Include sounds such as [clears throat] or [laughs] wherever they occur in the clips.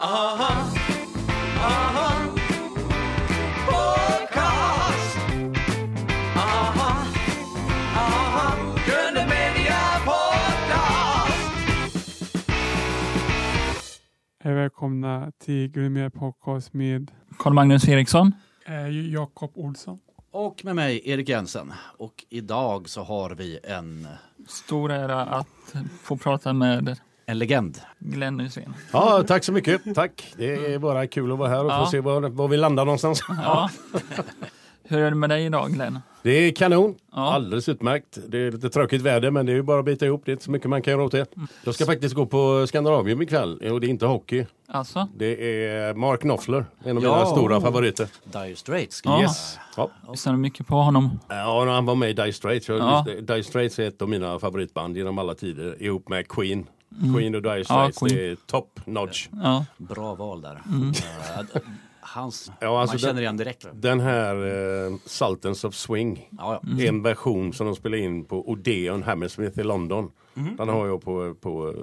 Aha, aha, podcast. Aha, aha, Gröna Media Podcast. Hej välkomna till Grimmer Podcast med Carl-Magnus Eriksson. eh, Jakob Olsson. Och med mig Erik Jensen. Och idag så har vi en, Stor ära att få prata med en legend. Glenn Hysén. Ja, tack så mycket. Tack. Det är bara kul att vara här och Ja. få se var, var vi landar någonstans. Ja. Hur är det med dig idag Glenn? Det är kanon. Ja. Alldeles utmärkt. Det är lite tråkigt väder men det är ju bara att bita ihop. Det är inte så mycket man kan göra åt det. Mm. Jag ska faktiskt gå på Skandinavium ikväll och det är inte hockey. Alltså? Det är Mark Knopfler, en av Ja. mina stora favoriter. Dire Straits. Ja. Yes. Ja. Lyssnar du mycket på honom? Ja, han var med i Dire Straits. Ja. Dire Straits är ett av mina favoritband genom alla tider ihop med Queen. Queen och Dire Ja, Straits, Queen. det är top notch. Ja. Bra val där. Mm. Eh, Hans, Ja, alltså man känner den- igen direkt. Den här eh, Sultans of Swing Ja, ja. Mm. En version som de spelade in på Odeon Hammersmith i London. Mhm. Den har jag på, på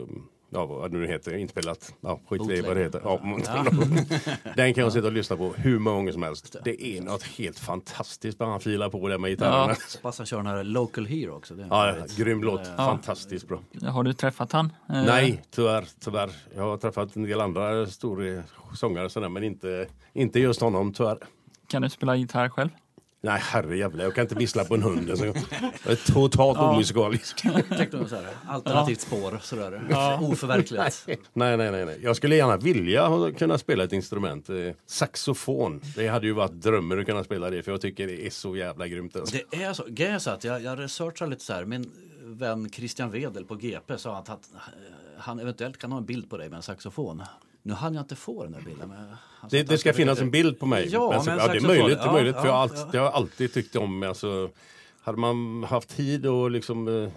ja, vad det nu heter, inspelat. Ja, skit i vad det heter. Ja, [laughs] Den kan jag sitta och lyssna på hur många gånger som helst. Det är något helt fantastiskt när han filar på det med gitarrerna. Ja. [laughs] Pass han kör den här Local Hero också. Det är Ja, väldigt- grym låt. Eh, Fantastiskt bra. Har du träffat han? Eh, Nej, tyvärr, tyvärr. Jag har träffat en del andra stora sångare sådär, men inte, inte just honom tyvärr. Kan du spela gitarr själv? Nej, herrejävlar. Jag kan inte vissla på en hund. Alltså. Jag är totalt omusikalisk. Tänkte du så här, alternativt spår sådär. Oförverkligat. Nej, nej, nej, nej. Jag skulle gärna vilja kunna spela ett instrument. Eh, saxofon. Det hade ju varit drömmen att kunna spela det för jag tycker det är så jävla grymt. Alltså. Det är så. Grejen är så att jag, jag researchar lite så här. Min vän Christian Wedel på GP sa att, att han eventuellt kan ha en bild på dig med en saxofon. Nu hann jag inte få den där bilden. Men Det, det ska finnas en bild på mig. Ja, Alltså, med en ja, det är möjligt. Det, är Ja, möjligt för jag, har ja, alltid, ja. det har jag alltid tyckt om. Alltså, hade man haft tid och liksom, eh,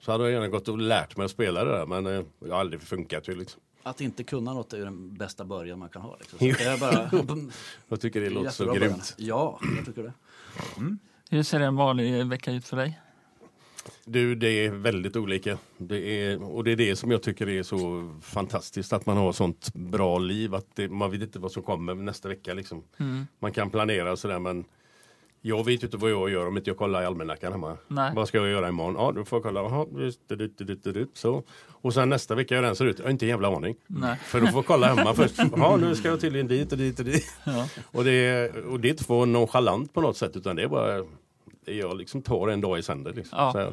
så hade jag gärna gått och lärt mig att spela det där. Men eh, det har aldrig funkat. Ju, liksom. Att inte kunna något är den bästa början man kan ha. Liksom. Så är bara, [laughs] Jag tycker det låter så jättebra början. grymt. Ja, jag tycker det. Hur ser en vanlig vecka ut för dig? Du, det är väldigt olika. Det är, och det är det som jag tycker är så fantastiskt. Att man har sånt bra liv. Att det, man vet inte vad som kommer nästa vecka. Liksom. Mm. Man kan planera sådär men jag vet inte vad jag gör om inte jag kollar i almanackan hemma. Nej. Vad ska jag göra imorgon? Ja, då får jag kolla. Aha, det, det, det, så. Och sen nästa vecka hur den ser ut. Jag har inte en jävla aning. Nej. För då får jag kolla hemma [laughs] först. Ja, nu ska jag tydligen dit och dit och dit. Ja. Och det, och det är inte för nonchalant på något sätt utan det är bara jag liksom tar en dag i sänder. Liksom. Ja.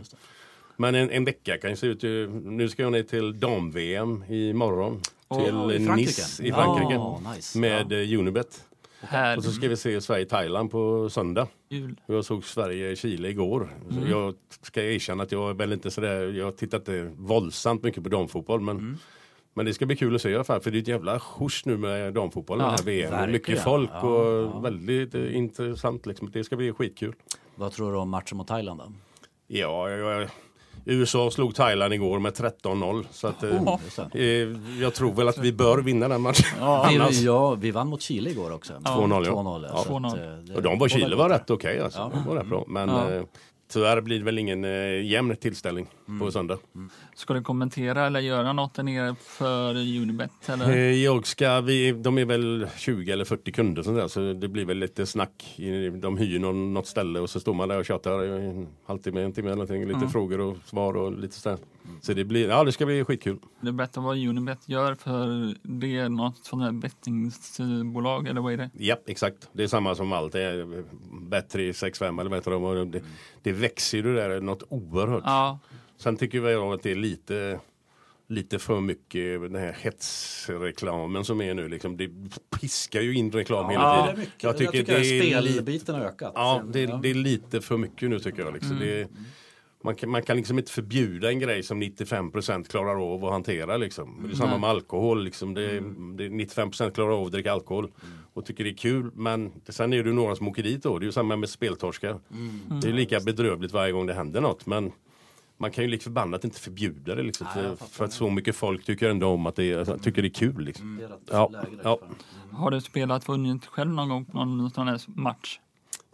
Men en, en vecka kan ju se ut. Nu ska jag ner till dam-VM imorgon. Till i Frankrike. Nice i Frankrike. Ja, nice. Med ja. Unibet. Här. Och så ska vi se Sverige-Thailand på söndag. Jul. Jag såg Sverige-Chile igår. Så Jag ska erkänna att jag är väl inte sådär, jag tittar inte våldsamt mycket på damfotboll men Men det ska bli kul att se i alla fall för det är ett jävla skjuts nu med damfotbollen Ja, här VM. Verkligen. mycket folk Ja, och ja. väldigt eh, intressant liksom. Det ska bli skitkul. Vad tror du om matchen mot Thailand då? Ja, jag, jag, USA slog Thailand igår med 13-0 så att eh, eh, jag tror väl att vi bör vinna den matchen. Annars- Vi, ja, vi vann mot Chile igår också. 2-0, ja. 2-0, Ja. så att, 2-0. eh, det- Och de var Chile var rätt okej alltså. Ja. De var rätt bra. Men Ja. eh, tyvärr blir det väl ingen eh, jämn tillställning på söndag. Ska du kommentera eller göra något där nere för Unibet? Eh, Eller? Jag ska, vi, de är väl 20 eller 40 kunder sånt där, så det blir väl lite snack. De hyr någon, något ställe och så står man där och tjatar i en halvtimme, en timme eller någonting. Lite frågor och svar och lite sådär. Så det blir, ja det ska bli skitkul. Du berättar vad Unibet gör för det är något sånt här bettingsbolag eller vad är det? Ja, exakt. Det är samma som allt. Det är bättre 6-5 eller vad heter Det, det växer ju det där något oerhört. Ja, Sen tycker jag att det är lite lite för mycket den här hetsreklamen som är nu. Liksom, det piskar ju in reklam hela Ja, tiden. det är mycket. Jag Jag tycker, tycker, det är lite, spelbiten har ökat. ja, Sen- det, det är lite för mycket nu tycker jag. Liksom. Det, man, kan, man kan liksom inte förbjuda en grej som 95% klarar av att hantera. Liksom. Det är samma med alkohol. Liksom. Det, det, 95% klarar av att dricka alkohol och tycker det är kul. Men sen är det några som åker dit då. Det är ju samma med speltorskar. Det är lika bedrövligt varje gång det händer något. Men man kan ju lik förbannat inte förbjuda det liksom, Nej, för, för att så mycket folk tycker ändå om att det är, tycker det är kul. Liksom. Det är Ja, ja. för. har du spelat vunnit själv någon gång på någon sån här match?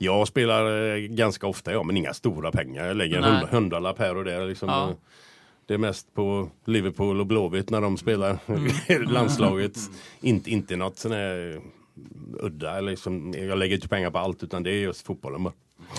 Jag spelar eh, ganska ofta, ja, men inga stora pengar. Jag lägger en Nej. hundralapp här och där. Liksom, Ja. eh, Det är mest på Liverpool och Blåvitt när de spelar [laughs] i landslaget. Inte, inte något sån här udda. Eller liksom, jag lägger inte pengar på allt utan det är just fotbollen bara.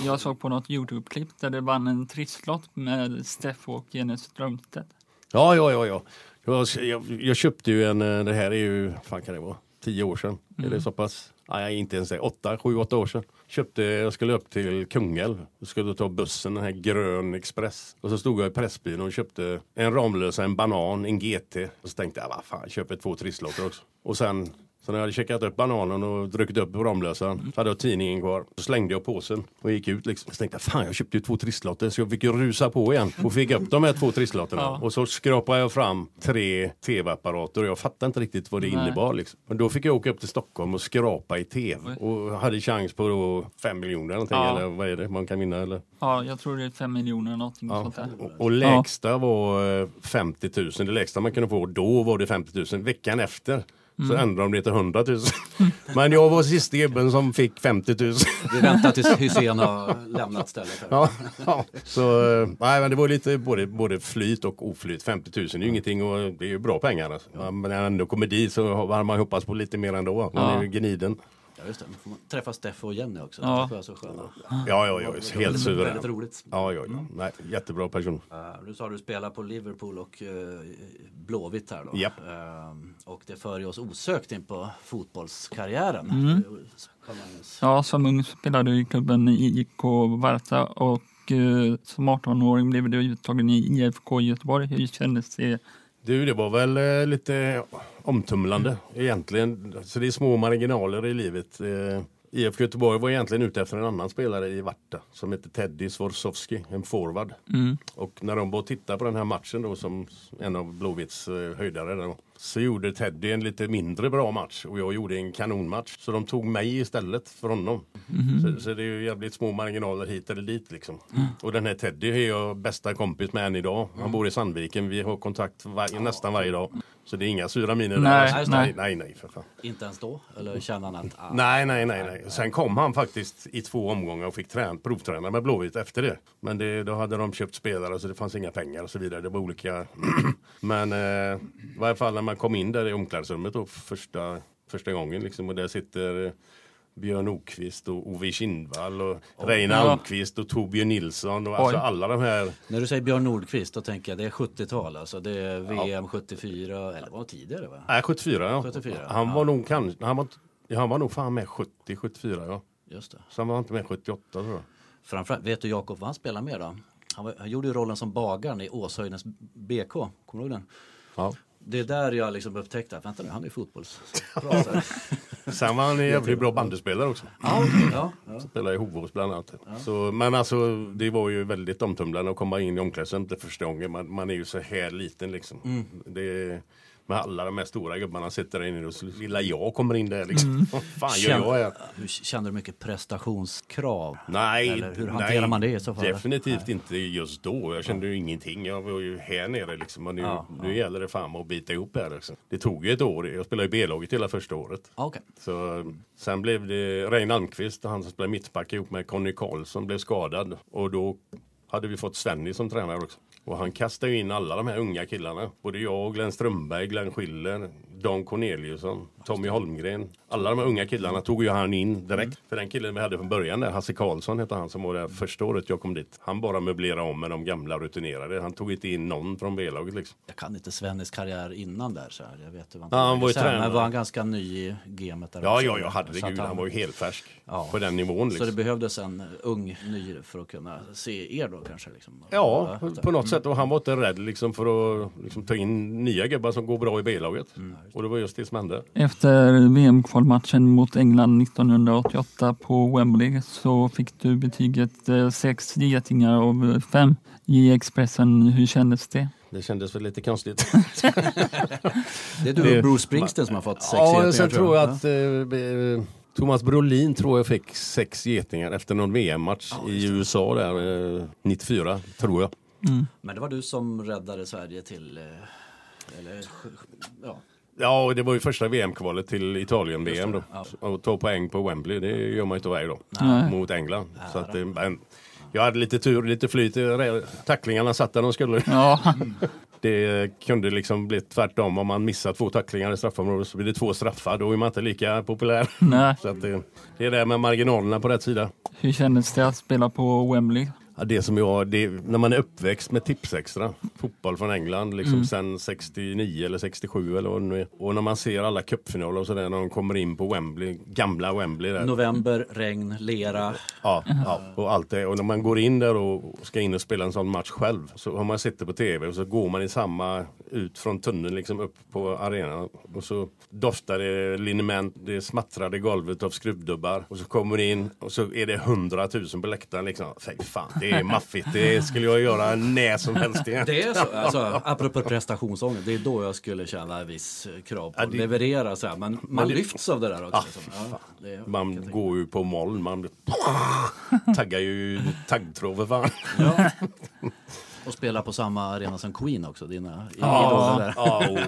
Jag såg på något Youtube-klipp där det vann en trisslott med Steff och Jenny Strömstedt. Ja, ja, ja. ja. Jag, jag, jag köpte ju en, eh, det här är ju, fan kan det vara, tio år sedan. Är det så pass? Nej, inte ens det, åtta, sju, åtta år sedan. Köpte, jag skulle upp till Kungälv. Jag skulle ta bussen, den här grön express. Och så stod jag i Pressbyrån och köpte en Ramlösa, en banan, en GT. Och så tänkte jag, vad fan, jag köper två trisslotter också. Och sen så när jag hade checkat upp bananen och druckit upp Ramlösan så hade jag tidningen kvar. Så slängde jag påsen och gick ut liksom. Så tänkte jag, fan jag köpte ju två trisslotter så jag fick ju rusa på igen och fick upp de här två trisslotterna. Ja. Och så skrapade jag fram tre tv-apparater och jag fattade inte riktigt vad det Nej. innebar. Liksom. Men då fick jag åka upp till Stockholm och skrapa i tv och hade chans på då fem miljoner eller någonting. Ja. Eller vad är det man kan vinna? Eller? Ja, jag tror det är fem miljoner någonting Ja. sånt där. Och, och lägsta var eh, 50 000. Det lägsta man kunde få då var det 50 000. Veckan efter så Mm. ändrade de det till 100 000. [laughs] Men jag var sista gubben som fick 50 000. Vi väntar tills Hysén har lämnat stället. Ja, ja. Så nej, men det var lite både, både flyt och oflyt. 50 000 är ju ingenting och det är ju bra pengar. Alltså. Men när man ändå kommer dit så har man hoppats på lite mer ändå. Man Ja. är ju gniden. Ja, just det. Nu får man träffa Steffo och Jenny också. Ja. Det är så sköna. Ja, ja, ja. Väldigt- Helt suverän. Väldigt roligt. Ja, ja, ja. Nej, jättebra person. Uh, du sa du spelar på Liverpool och uh, Blåvitt här då. Japp. Ehm, och det för oss osökt in på fotbollskarriären. Mm. Ja, som ung spelade du i klubben IK Varta och eh, som 18-åring blev du uttagen i IFK Göteborg. Hur kändes det? Du, det var väl eh, lite omtumlande egentligen. Så det är små marginaler i livet. Eh, IFK Göteborg var egentligen ute efter en annan spelare i Varta som heter Teddy Swarzowski, en forward. Mm. Och när de var och tittade på den här matchen då som en av Blåvitts eh, höjdare då, så gjorde Teddy en lite mindre bra match och jag gjorde en kanonmatch. Så de tog mig istället för honom. Så, så det är ju jävligt små marginaler hit eller dit liksom. Och den här Teddy är jag bästa kompis med än idag. Han bor i Sandviken. Vi har kontakt var- nästan varje dag. Så det är inga sura miner Nej, där. nej. nej, nej, för fan. Inte ens då? Eller känner han att... Ah, Nej, nej, nej, nej. Sen kom han faktiskt i två omgångar och fick trän, provträna med Blåvitt efter det. Men det, då hade de köpt spelare så det fanns inga pengar och så vidare. Det var olika. [clears throat] Men eh, i varje fall när man kom in där i omklädningsrummet då första, första gången liksom och där sitter eh, Björn Okvist och Ove Kindvall och Reine Ja. Almqvist och Torbjörn Nilsson och alltså alla de här. När du säger Björn Nordqvist då tänker jag det är 70-tal alltså. Det är VM 74 eller vad tidigare va? Nej, 74 ja. 74, Han ja. var nog kanske, han var, ja, han var nog fan med 70, 74 ja. Just det. Så han var inte med 78 tror jag. Framförallt, vet du Jakob vad han spelar med då? Han, var, han gjorde ju rollen som bagaren i Åshöjdens BK. Kommer du ihåg den? Ja. Det är där jag liksom upptäckte att vänta nu, han är fotbollsproffs. Sen var han en jävligt bra bandyspelare också. ja, ja, ja. Spelade i Hovås bland annat. Så, men alltså det var ju väldigt omtumlande att komma in i omklädningsrummet första gången. Man, man är ju så här liten liksom. Det, med alla de här stora gubbarna sitter där inne och så lilla jag kommer in där liksom. Vad fan gör jag här? Kände du mycket prestationskrav? Nej, Eller hur hanterar nej, man det i så fall? Definitivt inte just då. Jag kände ju ingenting. Jag var ju här nere liksom. Och nu, Ja, nu gäller det fan att bita ihop här. Liksom. Det tog ju ett år. Jag spelade i B-laget hela första året. Ja, Okej. Så, sen blev det Reine Almqvist, han som spelade mittback ihop med Conny Karlsson, blev skadad. Och då hade vi fått Svenny som tränare också. Och han kastar ju in alla de här unga killarna. Både jag, Glenn Strömberg, Glenn Schiller, Dan Corneliusson, Tommy Holmgren. Alla de här unga killarna tog ju han in direkt. För den killen vi hade från början där, Hasse Karlsson hette han som var där första året jag kom dit. Han bara möblerade om med de gamla rutinerade. Han tog inte in någon från B-laget liksom. Jag kan inte Svennis karriär innan där så här. Jag vet hur Ja, han var ju tränare. Men var han ganska ny i gamet där Ja, också? ja, ja, Så herregud. Han var ju helt färsk Ja. på den nivån. Så Liksom. det behövdes en ung ny för att kunna se er då kanske? Liksom. Ja, på något sätt. Och han var inte rädd liksom, för att liksom, ta in nya gubbar som går bra i B-laget. Och det var just det som hände. Efter VM-kvalmatchen mot England 1988 på Wembley så fick du betyget eh, sex getingar av fem i Expressen. Hur kändes det? Det kändes väl lite konstigt. [laughs] Det är du och Bruce Springsteen som har fått sex ja, getingar, sen tror jag att eh, eh, Thomas Brolin tror jag fick sex getingar efter någon VM-match i USA där eh, 94, tror jag. Men det var du som räddade Sverige till... eh, Eller, ja. Ja, och det var ju första VM-kvalet till Italien-VM då. Ja. Och ta poäng på Wembley, det gör man ju inte varje dag. Nej. Mot England. Så att, det- men, Jag hade lite tur, lite flyt. Tacklingarna satt där de skulle. Ja, [laughs] Det kunde liksom bli tvärtom. Om man missar två tacklingar i straffområdet så blir det två straffar. Då är man inte lika populär. nej. [laughs] Så att det, det är det med marginalerna på rätt sida. Hur kändes det att spela på Wembley? Ja, det som jag, det, när man är uppväxt med Tipsextra, fotboll från England, liksom sen 69 eller 67 eller vad det nu är. Och när man ser alla cupfinaler och sådär när de kommer in på Wembley, gamla Wembley där. November, regn, lera. Ja, ja, och allt det. Och när man går in där och ska in och spela en sån match själv så har man sett det på tv och så går man i samma ut från tunneln liksom upp på arenan och så doftar det liniment, det smattrar i golvet av skruvdubbar och så kommer det in och så är det hundratusen på läktaren liksom. Fy fan, det är maffigt. Det skulle jag göra när som helst [laughs] igen. Det är så, alltså, apropå prestationsångest, det är då jag skulle känna viss krav på Ja, att det- leverera. Så här. Men man det- lyfts av det där också. Ah, liksom. ja, det Man går ju på moln, man [laughs] taggar ju taggtråd för fan. ja. [laughs] Och spela på samma arena som Queen också, dina Ja, ja, och,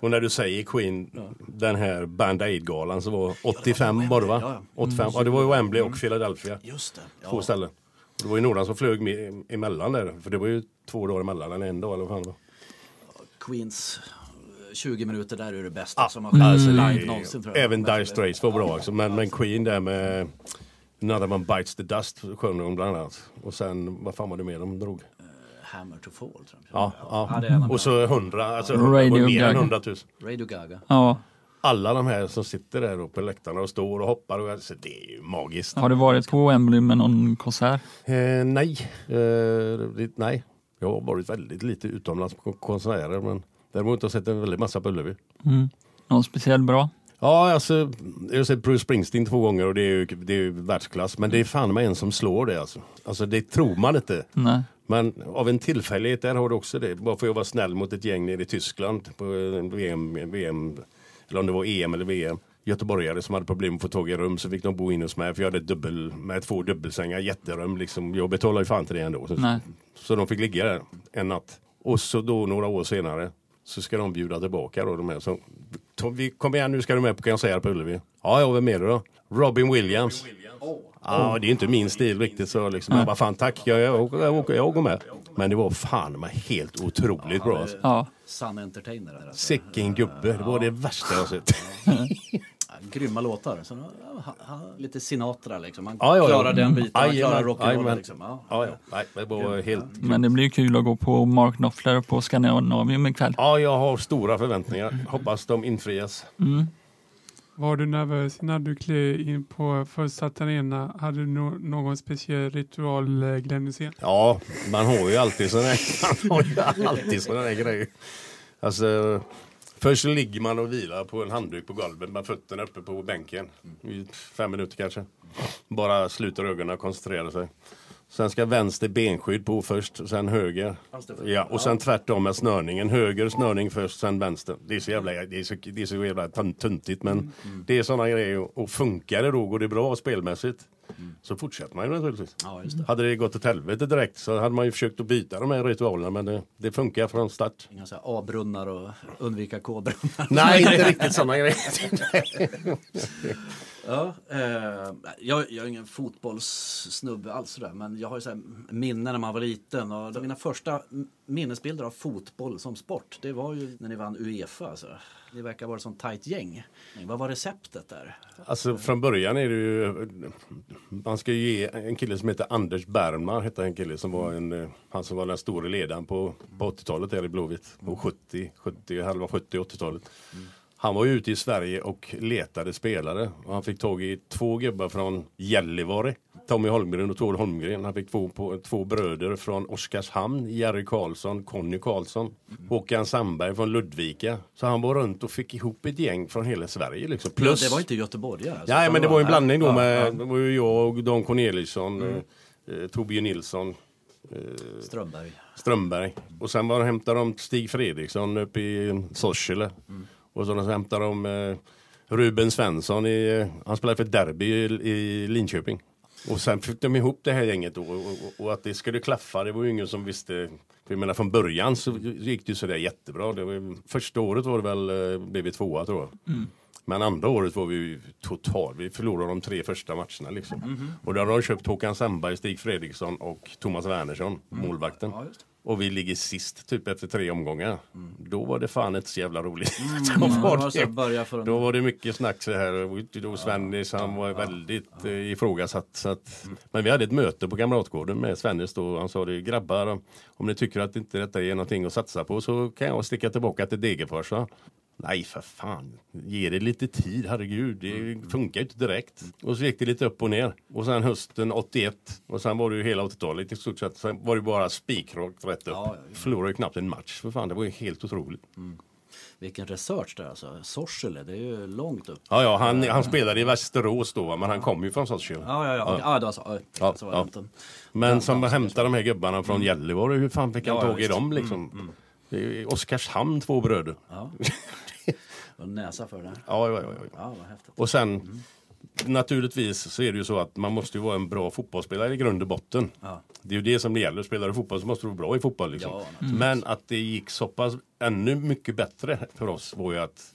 och när du säger Queen, den här Band Aid-galan som var 85 var det va? Ja, ja. 85, ja, det var ju Wembley och Philadelphia. Just det. Två Ja. ställen. Och det var ju några som flög med, emellan där, för det var ju två dagar emellan, eller en dag eller vad fan det var. Queens eh, 20 minuter där är det bästa Ah, som har skett alltså, live någonsin tror jag. Även Dire Straits var bra också, men, men Queen där med Another One Bites the Dust sjöng de bland annat. Och sen, vad fan var det mer de drog? Hammer to fall tror jag. Ja, ja. en av och så hundra, alltså Radio Radio mer än Gaga. hundratusen. Radio Gaga. Ja. Alla de här som sitter där uppe på läktarna och står och hoppar, och, alltså, det är ju magiskt. Har du varit på Wembley med någon konsert? Eh, nej, eh, nej. Jag har varit väldigt lite utomlands på konserter, men däremot har jag sett en väldigt massa på Ullevi. Mm. Någon speciell bra? Ja, alltså, jag har sett Bruce Springsteen två gånger och det är ju, det är ju världsklass. Men det är fan med en som slår det alltså. Alltså det tror man inte. Nej. Men av en tillfällighet, där har du också det. Bara för att jag var snäll mot ett gäng nere i Tyskland på en VM, VM, eller om det var EM eller VM. Göteborgare som hade problem att få tag i rum så fick de bo in hos mig för jag hade dubbel, med två dubbelsängar, jätterum liksom. Jag betalade ju fan inte det ändå. Så, så de fick ligga där en natt. Och så då några år senare så ska de bjuda tillbaka då de här. Så, Tom, vi, kom igen nu ska du med på konsert på Ullevi. Ja, jag var med då. Robin Williams. Ja, det är inte min stil riktigt så liksom. Jag bara fan tack, jag, jag, jag, jag, jag går med. Men det var fan med helt otroligt bra. Alltså. Ja. Sun Entertainer. Alltså. Sicken gubbe, det var det värsta jag sett. Grymma låtar. Så, ha, ha, lite Sinatra liksom. Man Ja, ja, klarar den biten, man Jajamän, klarar rock'n'roll liksom. Ja. Ja, ja. Nej, det var helt... Men det blir kul att gå på Mark Knopfler på Scandinavium ikväll. Ja, jag har stora förväntningar. Hoppas de infrias. Var du nervös när du klev in på första arena? Hade du no någon speciell ritual, eh, Glenn Ja, man har ju alltid sådana [laughs] man har ju alltid sådana där grejer. Alltså, först ligger man och vilar på en handduk på golvet med fötterna uppe på bänken. I fem minuter kanske. Bara sluter ögonen och koncentrerar sig. Sen ska vänster benskydd på först, sen höger. Ja, och sen tvärtom med snörningen. Höger snörning först, sen vänster. Det är så jävla, det är så, det är så jävla tun- tuntigt men det är sådana grejer. Och funkar det då, går det bra spelmässigt, så fortsätter man ju naturligtvis. Ja, just det. Hade det gått åt helvete direkt så hade man ju försökt att byta de här ritualerna men det, det funkar från start. Inga så A-brunnar och undvika K-brunnar. Nej, inte [laughs] riktigt sådana grejer. [laughs] [laughs] Ja, eh, jag, jag är ingen fotbollssnubbe alls sådär, men jag har ju så minnen när man var liten. Och mina första minnesbilder av fotboll som sport, det var ju när ni vann Uefa. Alltså. Ni verkar vara ett sånt tajt gäng. Vad var receptet där? Alltså från början är det ju, man ska ju ge en kille som heter Anders Bergman, hette en kille som var en, han som var den stora ledaren på, på 80-talet där i Blåvitt. På 70, 70, halva 70, 80-talet. Han var ju ute i Sverige och letade spelare. Och han fick tag i två gubbar från Gällivare. Tommy Holmgren och Tor Holmgren. Han fick två, på, två bröder från Oskarshamn. Jerry Karlsson, Conny Karlsson. Håkan Sandberg från Ludvika. Så han var runt och fick ihop ett gäng från hela Sverige. Liksom. Plus, Ja, det var inte göteborgare. Alltså, Nej, utan men det var en nej. blandning då Ja, med, ja. det var ju jag och Don Corneliusson, eh, Torbjörn Nilsson, Strömberg. Strömberg. Och sen var hämtade de Stig Fredriksson uppe i Sorsele. Och så hämtade de eh, Ruben Svensson, i, eh, han spelade för Derby i, i Linköping. Och sen fick de ihop det här gänget då, och, och, och att det skulle klaffa, det var ju ingen som visste. För jag menar från början så gick det ju sådär jättebra. Det var, första året var det väl, eh, blev vi tvåa tror jag. Mm. Men andra året var vi ju total. Vi förlorade de tre första matcherna liksom. Mhm. Och då hade de köpt Håkan Sandberg, Stig Fredriksson och Thomas Wernersson, målvakten. Mm. Ja, just det. Och vi ligger sist typ efter tre omgångar. Då var det fan inte så jävla roligt. Mm, [laughs] då, var det, då var det mycket snack så här. Och då Svennis han var väldigt eh, ifrågasatt. Så att, Men vi hade ett möte på Kamratgården med Svennis då. Han sa det grabbar om ni tycker att inte detta är någonting att satsa på så kan jag sticka tillbaka till Degerfors. va?" Nej för fan, ge det lite tid, herregud. Det funkar ju inte direkt. Och så gick det lite upp och ner. Och sen hösten 81 och sen var det ju hela 80-talet i stort sett. Sen var det bara spikrakt rätt upp. Ja, ja, ja. Förlorade ju knappt en match för fan, det var ju helt otroligt. Vilken research där alltså. Sorsele, det är ju långt upp. Ja, ja, han, han spelade i Västerås då, men han kom ju från Sorsele. Ja, ja, ja. Ja, det var så. Ja, så var det ja. inte. Men som hämtade de här gubbarna från Gällivare, hur fan fick han Ja, tag i dem liksom? Det är ju Oskarshamn, två bröder. Ja. [laughs] Och näsa för det. Ja, ja, ja, ja. Ja, vad häftigt. Och sen naturligtvis så är det ju så att man måste ju vara en bra fotbollsspelare i grund och botten. Ja. Det är ju det som det gäller. Spelar du fotboll så måste du vara bra i fotboll. Liksom. Ja, Mm. Men att det gick så pass ännu mycket bättre för oss var ju att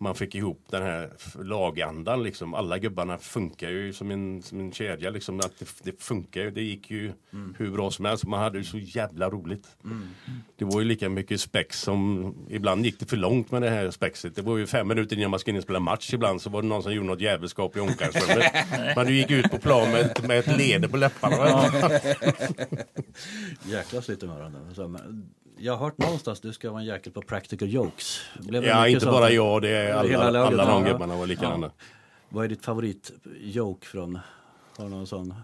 man fick ihop den här lagandan. Liksom. Alla gubbarna funkar ju som en, som en kedja. Liksom. Att det, det funkar ju. Det gick ju hur bra som helst. Man hade ju så jävla roligt. Det var ju lika mycket spex som ibland gick det för långt med det här spexet. Det var ju fem minuter innan man skulle in och spela match ibland så var det någon som gjorde något jävelskap i omklädningsrummet. [laughs] Men du gick ut på plan med, ett- med ett leende på läpparna. [laughs] Jäkla. Så, men Jag har hört någonstans att du ska vara en jäkel på practical jokes. Blev Ja, inte bara jag, det är alla, Hela alla de ja. gubbarna var likadana. Vad är ditt favoritjoke från? Har du någon sån?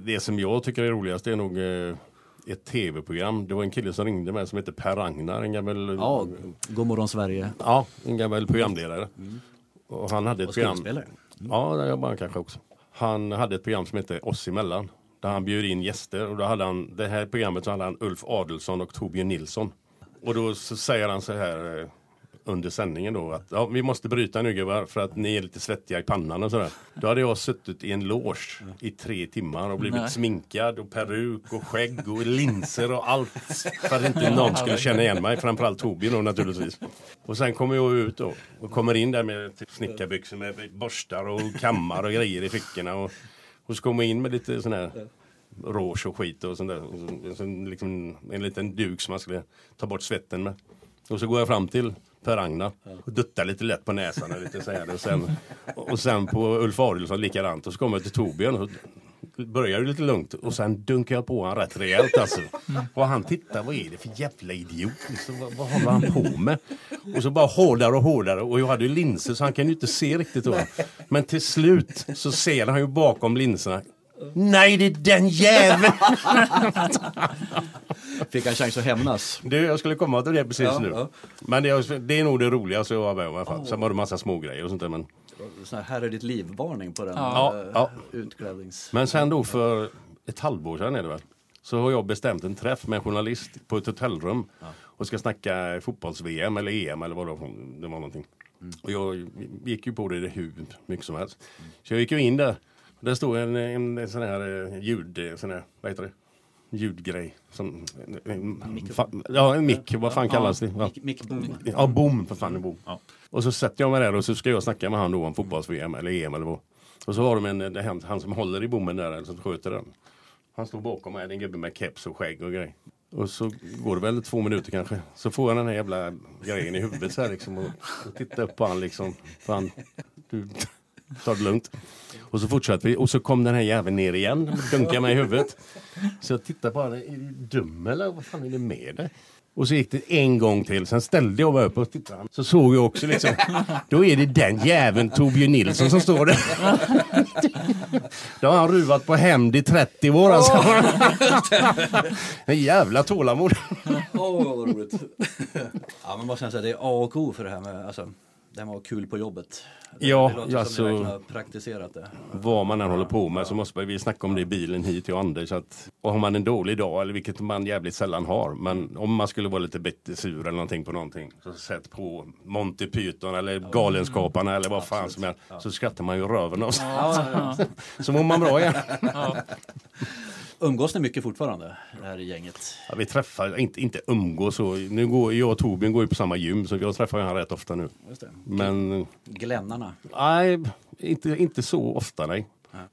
Det som jag tycker är roligast är nog eh, ett tv-program. Det var en kille som ringde mig som heter Per Ragnar, en gammal, Ja, God morgon Sverige. ja, en gammal programledare. Och han hade ett Och program. skådespelare. Ja, det jobbar han kanske också. Han hade ett program som hette Oss emellan. Där han bjöd in gäster och då hade han, det här programmet så hade han Ulf Adelsson och Torbjörn Nilsson. Och då säger han så här eh, under sändningen då att ja, vi måste bryta nu gubbar för att ni är lite svettiga i pannan och sådär. Då hade jag suttit i en loge i tre timmar och blivit Nej. sminkad och peruk och skägg och linser och allt för att inte någon skulle känna igen mig. Framförallt Torbjörn då naturligtvis. Och sen kommer jag ut då och kommer in där med typ snickarbyxor med borstar och kammar och grejer i fickorna. Och, och så kommer jag in med lite sån här rouge och skit och sånt där. Och så, liksom en liten duk som man skulle ta bort svetten med. Och så går jag fram till Per-Agna och duttar lite lätt på näsan och lite så här. Och sen, och sen på Ulf Adelsohn likadant. Och så kommer jag till Torbjörn och börjar det lite lugnt och sen dunkar jag på han rätt rejält alltså. Och han tittar, vad är det för jävla idiot? Liksom, vad, vad håller han på med? Och så bara hårdare och hårdare och jag hade ju linser så han kan ju inte se riktigt då. Men till slut så ser han ju bakom linserna Nej, det är den jäveln! [laughs] Fick han chans att hämnas? Du, jag skulle komma till det precis Ja, nu. ja. Men det är, det är nog det roligaste jag var med om i alla fall. Sen var det massa smågrejer och sånt där. Men, Sån här, här är ditt liv-varning på den Ja. eh, Ja. utklädnings... men sen då för ett halvår sedan är det väl. Så har jag bestämt en träff med en journalist på ett hotellrum. Och ska snacka fotbolls-VM eller EM eller vad det var, det var någonting. Och jag gick ju på det hur mycket som helst. Så jag gick ju in där. Och där stod en, en, en sån här eh, ljud, eh, sån här, vad heter det? Ljudgrej. Som, en, fa, ja, en mick, vad fan kallas det? Ja. Mick- Boom. Ja, bom för fan en bom. Och så sätter jag mig där och så ska jag snacka med han då om fotbolls-VM eller EM eller vad. Och så har de en, det, han, han som håller i bommen där, eller som sköter den. Han står bakom mig, en gubbe med keps och skägg och grej. Och så går det väl två minuter kanske. Så får jag den här jävla grejen i huvudet så här liksom. Och, och tittar upp på han liksom. Fan, du, ta det lugnt. Och så fortsatte vi och så kom den här jäveln ner igen och dunkade mig i huvudet. Så jag tittade på honom, är du dum eller vad fan är det med dig? Och så gick det en gång till, sen ställde jag mig upp och tittade. Så såg jag också liksom, då är det den jäveln Torbjörn Nilsson som står där. Då har han ruvat på hämnd i 30 år alltså. En jävla tålamod. Åh, vad roligt. ja, men vad ska jag säga, det är A och O för det här med, alltså, att ha kul på jobbet. Ja, det låter alltså- som ni har praktiserat det. Vad man än håller på med så måste man- vi snacka om det i bilen hit till Anders. Att, och har man en dålig dag, eller vilket man jävligt sällan har, men om man skulle vara lite bittersur eller någonting på någonting. Så sätt på Monty Python eller Galenskaparna eller vad fan som helst. Så skrattar man ju röven av sig. Ja, ja, ja. [laughs] Så mår man bra igen. [laughs] Umgås ni mycket fortfarande, det här gänget? Ja, vi träffar, inte, inte umgås så. Nu går, jag och Torbjörn går ju på samma gym så jag träffar honom rätt ofta nu. Men Glännarna. nej, inte, inte så ofta nej.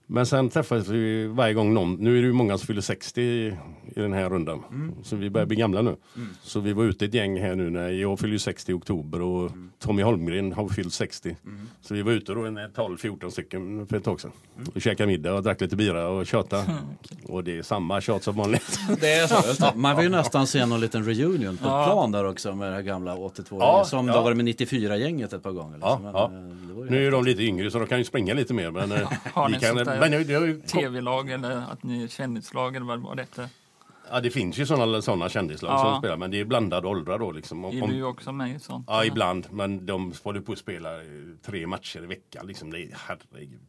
Men sen träffas vi varje gång någon, nu är det ju många som fyller 60 i, i den här rundan. Så vi börjar bli gamla nu. Så vi var ute ett gäng här nu när jag fyller 60 i oktober och Tommy Holmgren har fyllt 60. Så vi var ute då en 12-14 stycken för ett tag sedan. Och käkade middag och drack lite bira och tjata. Och det är samma tjat som vanligt. [laughs] Det är så, just det. Man vill ju nästan se någon liten reunion på plan där också med det här gamla 82 Ja, Som ja. det har varit med 94-gänget ett par gånger. Ja, liksom. Men, ja. eh, det var ju Nu är de lite yngre så de kan ju springa lite mer. Men, [laughs] kan, men det, det, har ju- Tv-lag eller att ni är kändislag eller vad var detta? ja, det finns ju sådana såna kändislag Ja. som spelar men det är blandade åldrar då. Liksom. Om- Är om- du också med i sånt? Ja, ibland. Men de håller på att spela tre matcher i veckan. Liksom. Det, är- herregud.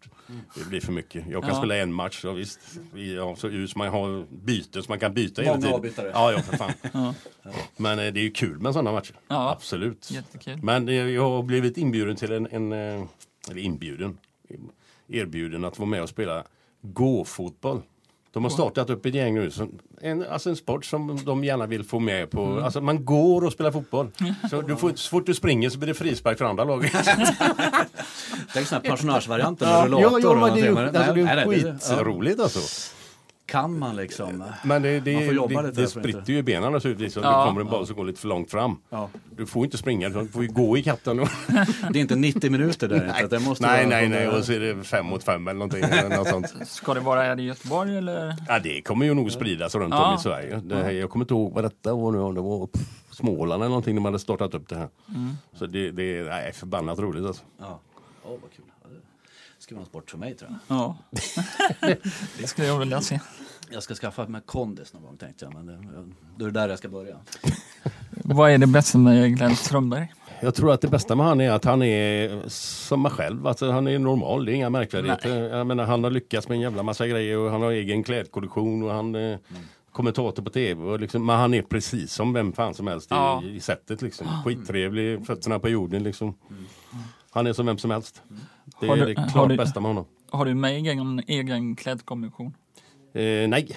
Det blir för mycket. Jag kan Ja. spela en match. Ja, visst. Vi har så ut man har byten så man kan byta Många hela tiden. avbytare. Ja, ja, för fan. [laughs] Ja. Men eh, det är ju kul med sådana matcher. Ja. Absolut. Jättekul. Men eh, jag har blivit inbjuden till en, en eh, eller inbjuden, erbjuden att vara med och spela gå-fotboll. De har startat upp ett gäng nu, som, en, alltså en sport som de gärna vill få med på. Mm. Alltså man går och spelar fotboll. [laughs] Så, du får, så fort du springer så blir det frispark för andra laget. [laughs] Tänk sådana här personagevarianter med ja, rullator. ja, men det är ju alltså, ja. skitroligt alltså. Kan man liksom? Men det, det, Man får jobba det, lite det inte- spritter ju benen naturligtvis. Ja. det kommer en boll som går lite för långt fram. Ja. Du får inte springa, du får ju gå i katten. [laughs] Det är inte 90 minuter där inte. Det måste nej, nej, nej. Och så är det fem mot fem eller någonting. Eller något sånt. Ska det vara här i Göteborg eller? Ja, det kommer ju nog spridas runt Ja. om i Sverige. Det här, jag kommer inte ihåg vad detta var nu, det var pff, Småland eller någonting de hade startat upp det här. Så det, det är nej, förbannat roligt alltså. Ja. Åh, vad kul. Ska vara en sport för mig tror jag. Ja. [laughs] det skulle jag vilja se. Jag ska skaffa mig kondis någon gång tänkte jag. Men det, är det där jag ska börja. Vad är det bästa med Glenn Strömberg? Jag tror att det bästa med han är att han är som mig själv. Alltså, han är normal, det är inga märkvärdigheter. Jag menar, han har lyckats med en jävla massa grejer och han har egen klädkollektion och han är kommentator på tv. Och liksom, men han är precis som vem fan som helst i, Ja. i sättet. Liksom. Skittrevlig, fötterna på jorden. Liksom. Han är som vem som helst. Det Har är du- det klart du- bästa med honom. Har du med egen, egen klädkommission? Eh, nej,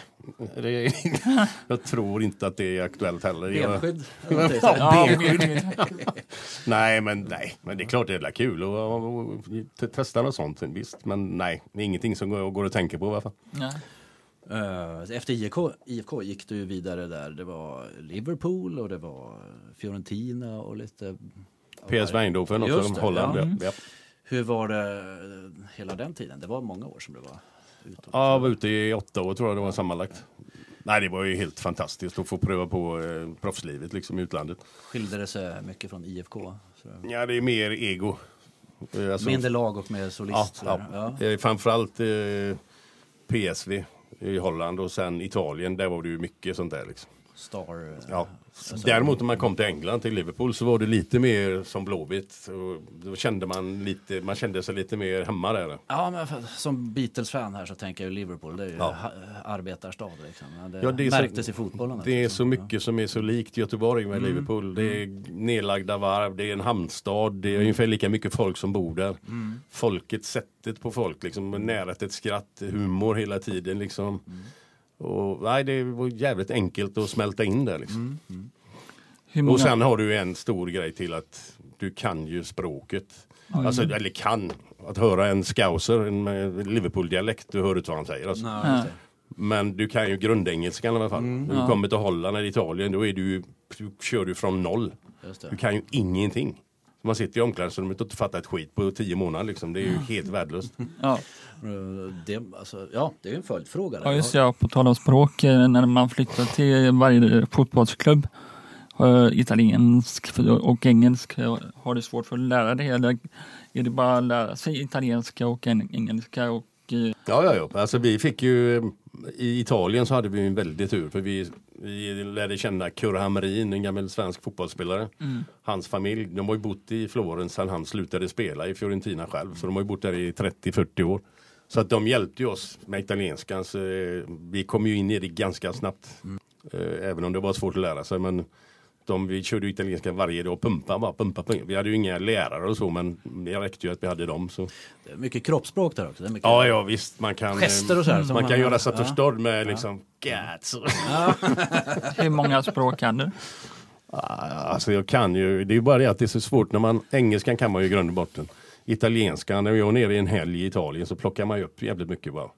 det, [laughs] jag tror inte att det är aktuellt heller. Jag, Benskydd? [laughs] Ja, Ja, benskydd. [laughs] nej, men nej, men det är klart det är kul och, och, och, te- testa något sånt. Visst, men nej, det är ingenting som går, går att tänka på i alla fall. Nej. Eh, Efter IFK, IFK gick du vidare där. Det var Liverpool och det var Fiorentina och lite... PS Eindhoven också, Holland. ja. Ja. Hur var det eh, hela den tiden? Det var många år som du var ute. Ja, jag var ute i åtta år tror jag det var sammanlagt. Nej, det var ju helt fantastiskt att få pröva på eh, proffslivet liksom i utlandet. Skilde det sig mycket från IFK? Så, Ja, det är mer ego. Eh, alltså- mindre lag och mer solist? Ja, ja. Ja. Eh, Framförallt eh, PSV i Holland och sen Italien. Där var det ju mycket sånt där. Liksom. Star... eh, Ja. alltså- Däremot när man kom till England, till Liverpool, så var det lite mer som Blåvitt. Då kände man lite, man kände sig lite mer hemma där. Ja, men som Beatles-fan här så tänker jag ju Liverpool. Det är ju Ja. ha, arbetarstad liksom. Det, Ja, det är så- märktes i fotbollen. Det är liksom. så mycket som är så likt Göteborg med Liverpool. Det är nedlagda varv, det är en hamnstad, det är ungefär lika mycket folk som bor där. Folket, sättet på folk, liksom, närhet, ett skratt, humor hela tiden. Liksom. Och, nej, det var jävligt enkelt att smälta in där. Liksom. Hur många, Och sen har du en stor grej till att du kan ju språket. Alltså, eller kan. Att höra en scouser, en med Liverpool-dialekt, du hör inte vad han säger. Alltså. Nej, det. Men du kan ju grundengelskan i alla fall. När du Ja. kommer till Holland eller Italien då är du, du kör du från noll. Just Du det. kan ju ingenting. Man sitter i omklädningsrummet och inte fattar ett skit på tio månader. Liksom. Det är ju helt värdelöst. ja. Det, alltså, ja, det är en följdfråga. där. ja, just det, ja, på tal om språk, eh, när man flyttar till varje fotbollsklubb, eh, italiensk och engelsk, eh, har du svårt för att lära dig eller är det bara att lära sig italienska och en- engelska? Och, Ja, ja, ja. Alltså, vi fick ju, I Italien så hade vi en väldig tur. För vi, vi lärde känna Kurre Hamrin, en gammal svensk fotbollsspelare. Hans familj, de har ju bott i Florens sedan han slutade spela i Fiorentina själv. Så de har ju bott där i 30-40 år. Så att de hjälpte oss med italienskan. Så eh, vi kom ju in i det ganska snabbt. Eh, Även om det var svårt att lära sig. Men De, vi körde ju italienska varje dag, pumpa bara, pumpa, pumpa. Vi hade ju inga lärare och så men det räckte ju att vi hade dem. Så. Det är mycket kroppsspråk där också. Det är mycket Ja, ja visst, man kan, Gester och så här, som man man- kan göra sig ja. förstådd med liksom cats. [laughs] [laughs] Hur många språk kan du? Alltså jag kan ju, det är ju bara det att det är så svårt när man, engelskan kan man ju i grund och botten. Italienskan, när jag var nere i en helg i Italien så plockar man ju upp jävligt mycket bara.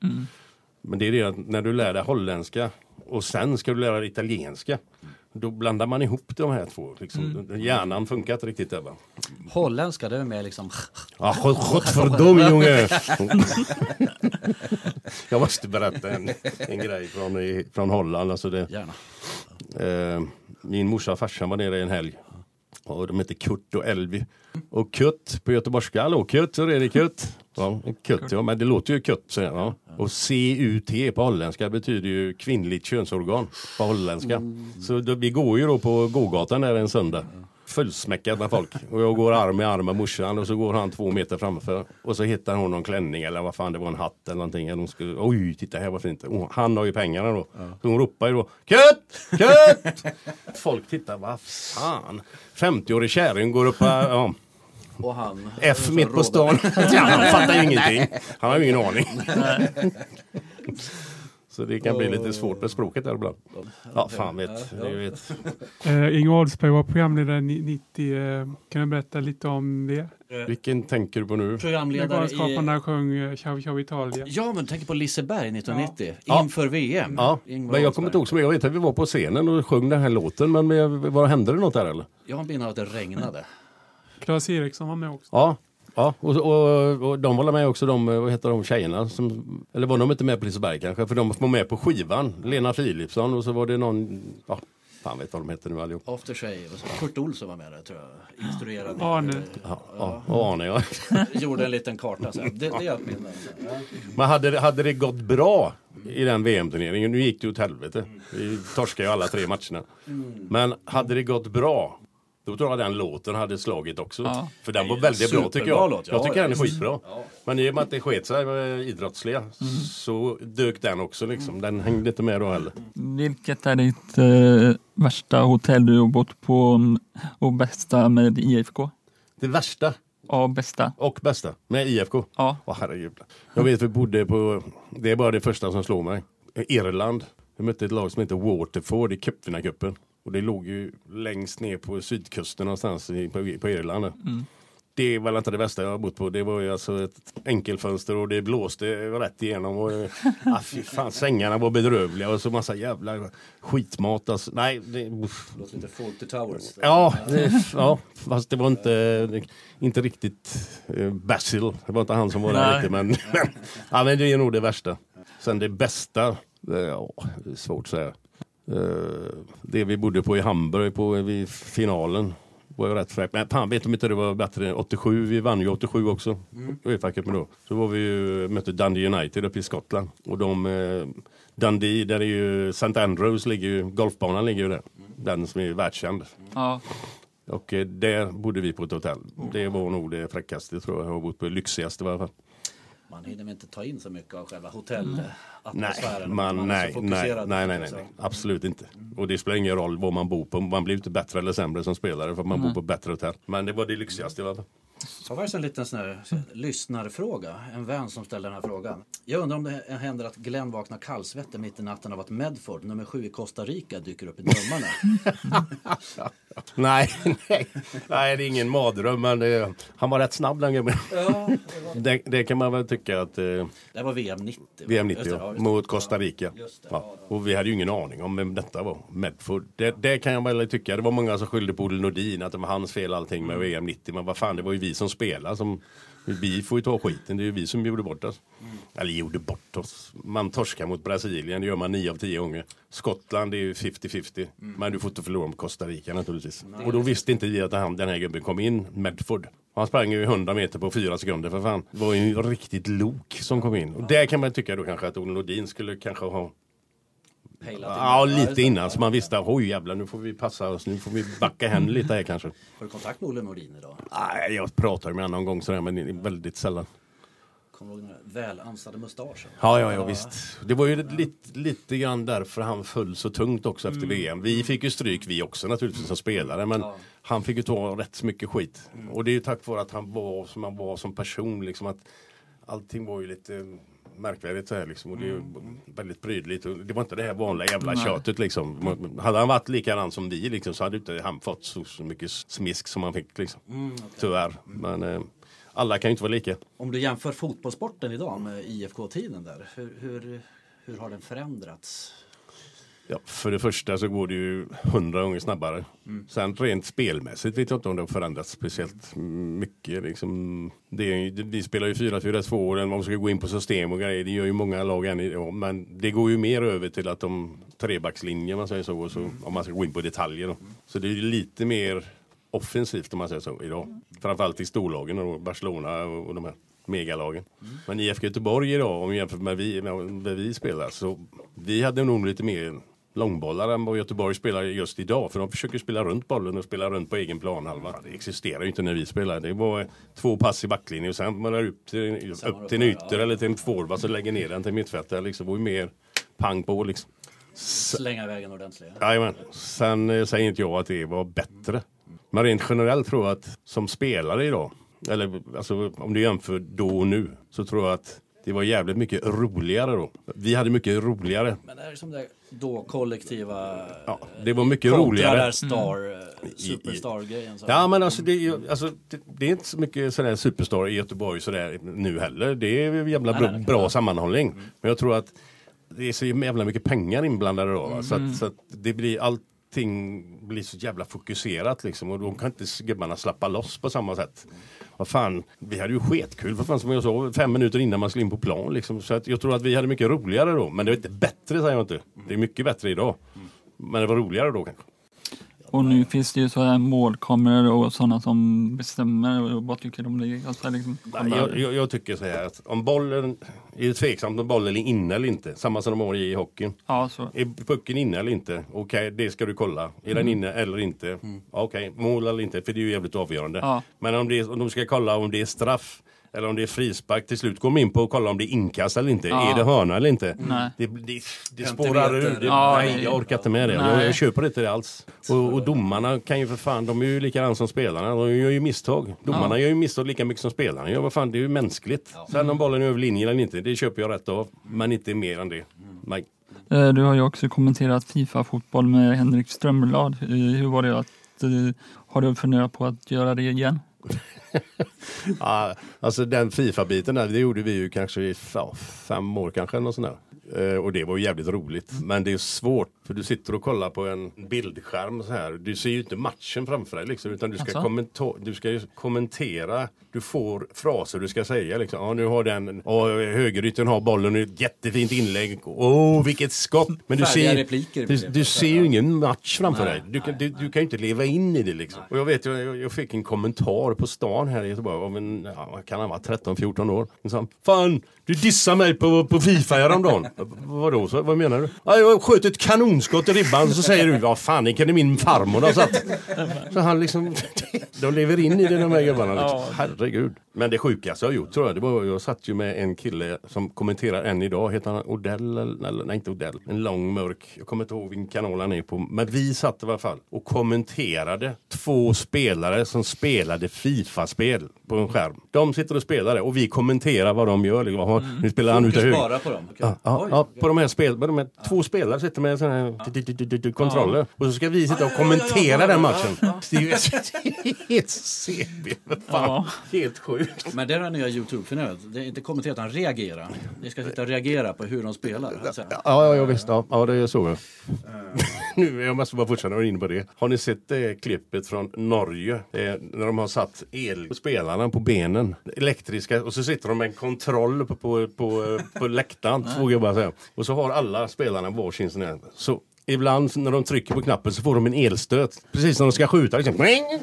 Men det är det att när du lär dig holländska och sen ska du lära dig italienska. Då blandar man ihop de här två. Liksom. Hjärnan funkar inte riktigt där va. Holländska, det är mer liksom... Ah, god- Godverdomme junge! [laughs] jag måste berätta en, en grej från, i- från Holland. Alltså det, Gärna. Eh, min morsa och farsan var nere en helg. Och de hette Kurt och Elvi. Och Kurt på göteborgska, hallå Kurt, så är det Kurt. Ja, Kurt, ja men det låter ju Kurt. Så, ja. Och C-U-T på holländska betyder ju kvinnligt könsorgan på holländska. Så då, vi går ju då på gågatan där en söndag. Fullsmäckat med folk. Och jag går arm i arm med morsan och så går han två meter framför. Och så hittar hon någon klänning eller vad fan det var en hatt eller någonting. Eller hon skulle, Oj, titta här vad fint. Och han har ju pengarna då. Så hon ropar ju då Kött! Kött! [laughs] Folk tittar, vad fan. 50-årig kärring går upp och, ja, Och han... F mitt på stan. [laughs] ja, han fattar ju ingenting. Han har ju ingen aning. [laughs] Så det kan bli lite svårt med språket där ibland. Ja, fan vet. Det vet. [laughs] Eh, Inge Oldsberg var programledare ni- 90. Eh, kan du berätta lite om det? Vilken tänker du på nu? Programledare Galenskaparna i... sjöng Ciao Ciao Italia. Ja, men tänk på Liseberg 1990. Ja. Inför VM. Ja, Ingvar men jag kommer inte ihåg så. Jag vet att vi var på scenen och sjöng den här låten. Men vad hände det något där eller? Jag har en bild av att det regnade. Claes Eriksson var med också. Ja. Ja, och, och, och de var med också, de, vad heter de tjejerna? Som, eller var de inte med på Liseberg kanske? För de var med på skivan. Lena Philipsson och så var det någon, ja, fan vet vad de heter nu allihop. After Shave. och så. Kurt Olsson var med där tror jag. Instruerade. Arne. Ja, ja, och Arne ja. [laughs] Gjorde en liten karta sen. Det, det är jag minne. Ja. Men hade, det- hade det gått bra i den VM-turneringen, nu gick det åt helvete. Vi torskade ju alla tre matcherna. Men hade det gått bra, då tror jag den låten hade slagit också. Ja. För den var väldigt bra tycker jag. låt, ja, jag tycker ja, den är skitbra. Ja. Men i och med att det sket sig med idrottsliga så dök den också liksom. Den hängde inte med då heller. Vilket är ditt eh, värsta hotell du har bott på mm, och bästa med IFK? Det värsta Ja, bästa. och bästa med IFK. Ja. Åh herregud. Jag vet vi bodde på, det är bara det första som slår mig. Irland. Vi mötte ett lag som heter Waterford i cupvinnarcupen. Och det låg ju längst ner på sydkusten någonstans i, på, på Irland. Det var väl inte det bästa jag har bott på. Det var ju alltså ett enkelfönster och det blåste rätt igenom. Och, ah, fy fan, sängarna var bedrövliga och så massa jävla skitmat. Alltså, nej, det. Låter lite Fawlty Towers. Ja, det, ja, fast det var inte, inte riktigt eh, Basil. Det var inte han som var där riktigt. Men, [laughs] ja, men det är nog det värsta. Sen det bästa, det, ja, det är svårt att säga. Eh, det vi bodde på i Hamburg på vid finalen var ju rätt fräckt. Men fan vet om inte det var bättre än 87. Vi vann ju 87 också. Uefa-cupen då. Så var vi ju, mötte Dundee United uppe i Skottland. Och de, eh, Dundee, där är ju St. Andrews ligger ju, golfbanan ligger ju där. Den som är världskänd. Ja. Och eh, där bodde vi på ett hotell. Det var nog det fräckaste tror jag. Jag har bott på det lyxigaste i alla fall. Man hinner inte ta in så mycket av själva Nej, hotellatmosfären. man, är nej, nej, nej, nej, nej, nej, absolut inte. Och det spelar ingen roll var man bor på. Man blir inte bättre eller sämre som spelare för att man bor på bättre hotell. Men det var det lyxigaste i alla fall. Så var det en liten sån här lyssnarfråga. En vän som ställde den här frågan. Jag undrar om det händer att Glenn vaknar kallsvettig mitt i natten av att Medford, nummer sju i Costa Rica, dyker upp i drömmarna. [laughs] [laughs] Nej, [laughs] nej, nej, det är ingen mardröm. Men det, han var rätt snabb den gubben. ja, [laughs] Det, det kan man väl tycka att eh, det var VM 90. va? VM Just 90 det, ja, det. mot Costa Rica. Just det, Ja. Och vi hade ju ingen aning om vem detta var. Medford. Det, det kan jag väl tycka. Det var många som skyllde på Olle Nordin att det var hans fel allting med VM 90. Men vad fan, det var ju vi som spelade. Som, vi får ju ta skiten. Det är ju vi som gjorde bort oss. Eller gjorde bort oss. Man torskar mot Brasilien. Det gör man 9 av 10 gånger. Skottland är ju 50-50. Men du får inte förlora mot Costa Rica naturligtvis. Och då visste inte vi att han, den här gubben kom in. Medford. Han sprang ju 100 meter på 4 sekunder för fan. Det var ju en riktigt lok som kom in. Och där kan man tycka då kanske att Olle Nordin skulle kanske ha Pejlat Ja, lite innan så man visste oj jävlar nu får vi passa oss, nu får vi backa hem lite här kanske. Har du kontakt med Olle Nordin idag? Nej, jag pratar med honom någon gång sådär men väldigt sällan. Kommer du ihåg den välansade mustaschen? Ja, ja, ja visst. Det var ju lite, lite grann därför han föll så tungt också efter VM. Vi fick ju stryk vi också naturligtvis som spelare men han fick ju ta rätt så mycket skit. Och det är ju tack vare att han var som han var som person liksom att allting var ju lite märkvärdigt så här liksom och det är ju väldigt prydligt och det var inte det här vanliga jävla tjötet liksom. Hade han varit likadan som vi liksom så hade inte han fått så, så mycket smisk som han fick liksom. Tyvärr. Men eh, alla kan ju inte vara lika. Om du jämför fotbollssporten idag med IFK-tiden där, hur, hur, hur har den förändrats? Ja, för det första så går det ju hundra gånger snabbare. Sen rent spelmässigt vet jag inte om det har förändrats speciellt mycket. Liksom, det vi spelar ju 4-4-2 och man ska gå in på system och grejer. Det gör ju många lag än idag. Men det går ju mer över till att de trebackslinjer man säger så, och så om man ska gå in på detaljer. Då. Så det är lite mer offensivt om man säger så idag. Framförallt i storlagen och Barcelona och, de här megalagen. Men IFK Göteborg idag om vi jämför med vi, med vi spelar så vi hade nog lite mer långbollar än vad Göteborg spelar just idag. För de försöker spela runt bollen och spela runt på egen planhalva. Det existerar ju inte när vi spelar. Det var två pass i backlinjen och sen man är upp till, upp till en ytter eller till en forward så lägger ner den till mittfältare. Liksom. Det var ju mer pang på liksom. Slänga iväg en ordentlig. Jajamän. Sen eh, säger inte jag att det var bättre. Men rent generellt tror jag att som spelare idag, eller alltså, om du jämför då och nu, så tror jag att det var jävligt mycket roligare då. Vi hade mycket roligare. Men det är som det då kollektiva... Ja, det var mycket roligare. där star, eh, superstar-grejen. Ja men alltså det, är alltså det, det är inte så mycket sådär superstar i Göteborg sådär nu heller. Det är jävla Nej, bra, nej, bra sammanhållning. Men jag tror att det är så jävla mycket pengar inblandade då. va? Så, att, så att det blir allting blir så jävla fokuserat liksom och då kan inte gubbarna slappa loss på samma sätt. Vad fan, vi hade ju skitkul för fan som jag sa fem minuter innan man skulle in på plan liksom. Så att jag tror att vi hade mycket roligare då. Men det är inte bättre säger jag inte. Det är mycket bättre idag. Men det var roligare då kanske. Och nu finns det ju så här målkameror och sådana som bestämmer. Och vad tycker du om det? Alltså, liksom, Nej, jag, jag, jag tycker så här att om bollen är det tveksamt om bollen är inne eller inte. Samma som de har i hockeyn. Ja, så. Är pucken inne eller inte? Okej, det ska du kolla. Är den inne eller inte? Okej, mål eller inte? För det är ju jävligt avgörande. Ja. Men om, det om de ska kolla om det är straff eller om det är frispark. Till slut går de in på att kolla om det är inkast eller inte. Ja. Är det hörna eller inte? Nej. Det, det, det spårar ur. Det, Ja, nej, jag orkar inte med det. Jag, jag köper inte det alls. Och, och domarna kan ju för fan, de är ju likadana som spelarna. De gör ju misstag. Domarna Ja. gör ju misstag lika mycket som spelarna gör. Vad fan, det är ju mänskligt. Sen om bollen är över linjen eller inte, det köper jag rätt av. Men inte mer än det. Nej. Eh, Du har ju också kommenterat Fifa-fotboll med Henrik Strömblad. Eh, Hur var det att, eh, har du funderat på att göra det igen? [laughs] Ja, alltså den Fifa-biten där, det gjorde vi ju kanske i ja, fem år kanske. Något sånt. Eh, och det var ju jävligt roligt. Men det är svårt för du sitter och kollar på en bildskärm så här. Du ser ju inte matchen framför dig liksom, utan du ska, Alltså? kommenta- du ska kommentera. Du får fraser du ska säga liksom. Ja, nu har den, och högerytten har bollen, ett jättefint inlägg. Åh, vilket skott! Men du Färdiga ser, repliker. du, du ser ju ingen match framför Nej, dig. Du kan, du, du kan ju inte leva in i det liksom. Och jag vet, jag, jag fick en kommentar på stan här i Göteborg av en, ja, kan han vara, 13-14 år. Han sa, Fan, du dissade mig på, på Fifa häromdagen. Vadå, så, vad menar du? Ja, jag sköt ett kanonskott i ribban så säger du, vad fan, det kunde min farmor ha satt. Så han liksom, [laughs] de lever in i det de här gubbarna. Liksom. Herregud. Men det sjukaste jag har gjort tror jag, det var, jag satt ju med en kille som kommenterar än idag, heter han Odell? Eller, nej inte Odell, en lång mörk, jag kommer inte ihåg vilken kanal han är på. Men vi satt i alla fall och kommenterade två spelare som spelade Fifa-spel på en skärm. De sitter och spelar det och vi kommenterar vad de gör. Liksom. Jaha, Nu spelar han höger. bara på dem. Okej. Ja, ja, Oj, ja, på de här spel, de här två spelare sitter med såna här kontroller. Och så ska vi sitta och kommentera den matchen. Det är ju helt CB. Helt sjukt. Men det är det nya Youtube-finöret. Det är inte kommentera utan reagera. Ni ska sitta och reagera på hur de spelar. Alltså. Ja, ja, ja visst. Ja, ja det är så. nu, jag måste bara fortsätta vara inne på det. Har ni sett det klippet från Norge? Är när de har satt elspelarna på benen. Elektriska. Och så sitter de med en kontroll på, på, på, på läktaren. vågar jag bara säga. Och så har alla spelarna varsin sån här. Så Ibland när de trycker på knappen så får de en elstöt. Precis när de ska skjuta. Liksom.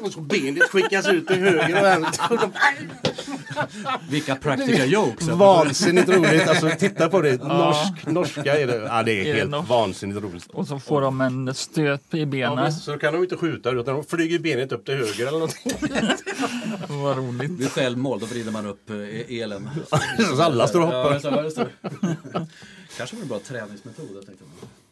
Och så benet skickas ut till höger och vänster. Vilka practical jokes. Vansinnigt roligt. Alltså titta på det. Norsk, norska är det. Ja, det är, Är det helt norsk? vansinnigt roligt. Och så får de en stöt i Ja, benen. visst, så kan de inte skjuta utan de flyger benet upp till höger eller någonting. [laughs] Vad roligt. Vid självmål, då vrider man upp eh, elen. [laughs] Så alla står och hoppar. Ja, det. Kanske var en bra träningsmetod. Jag tänkte.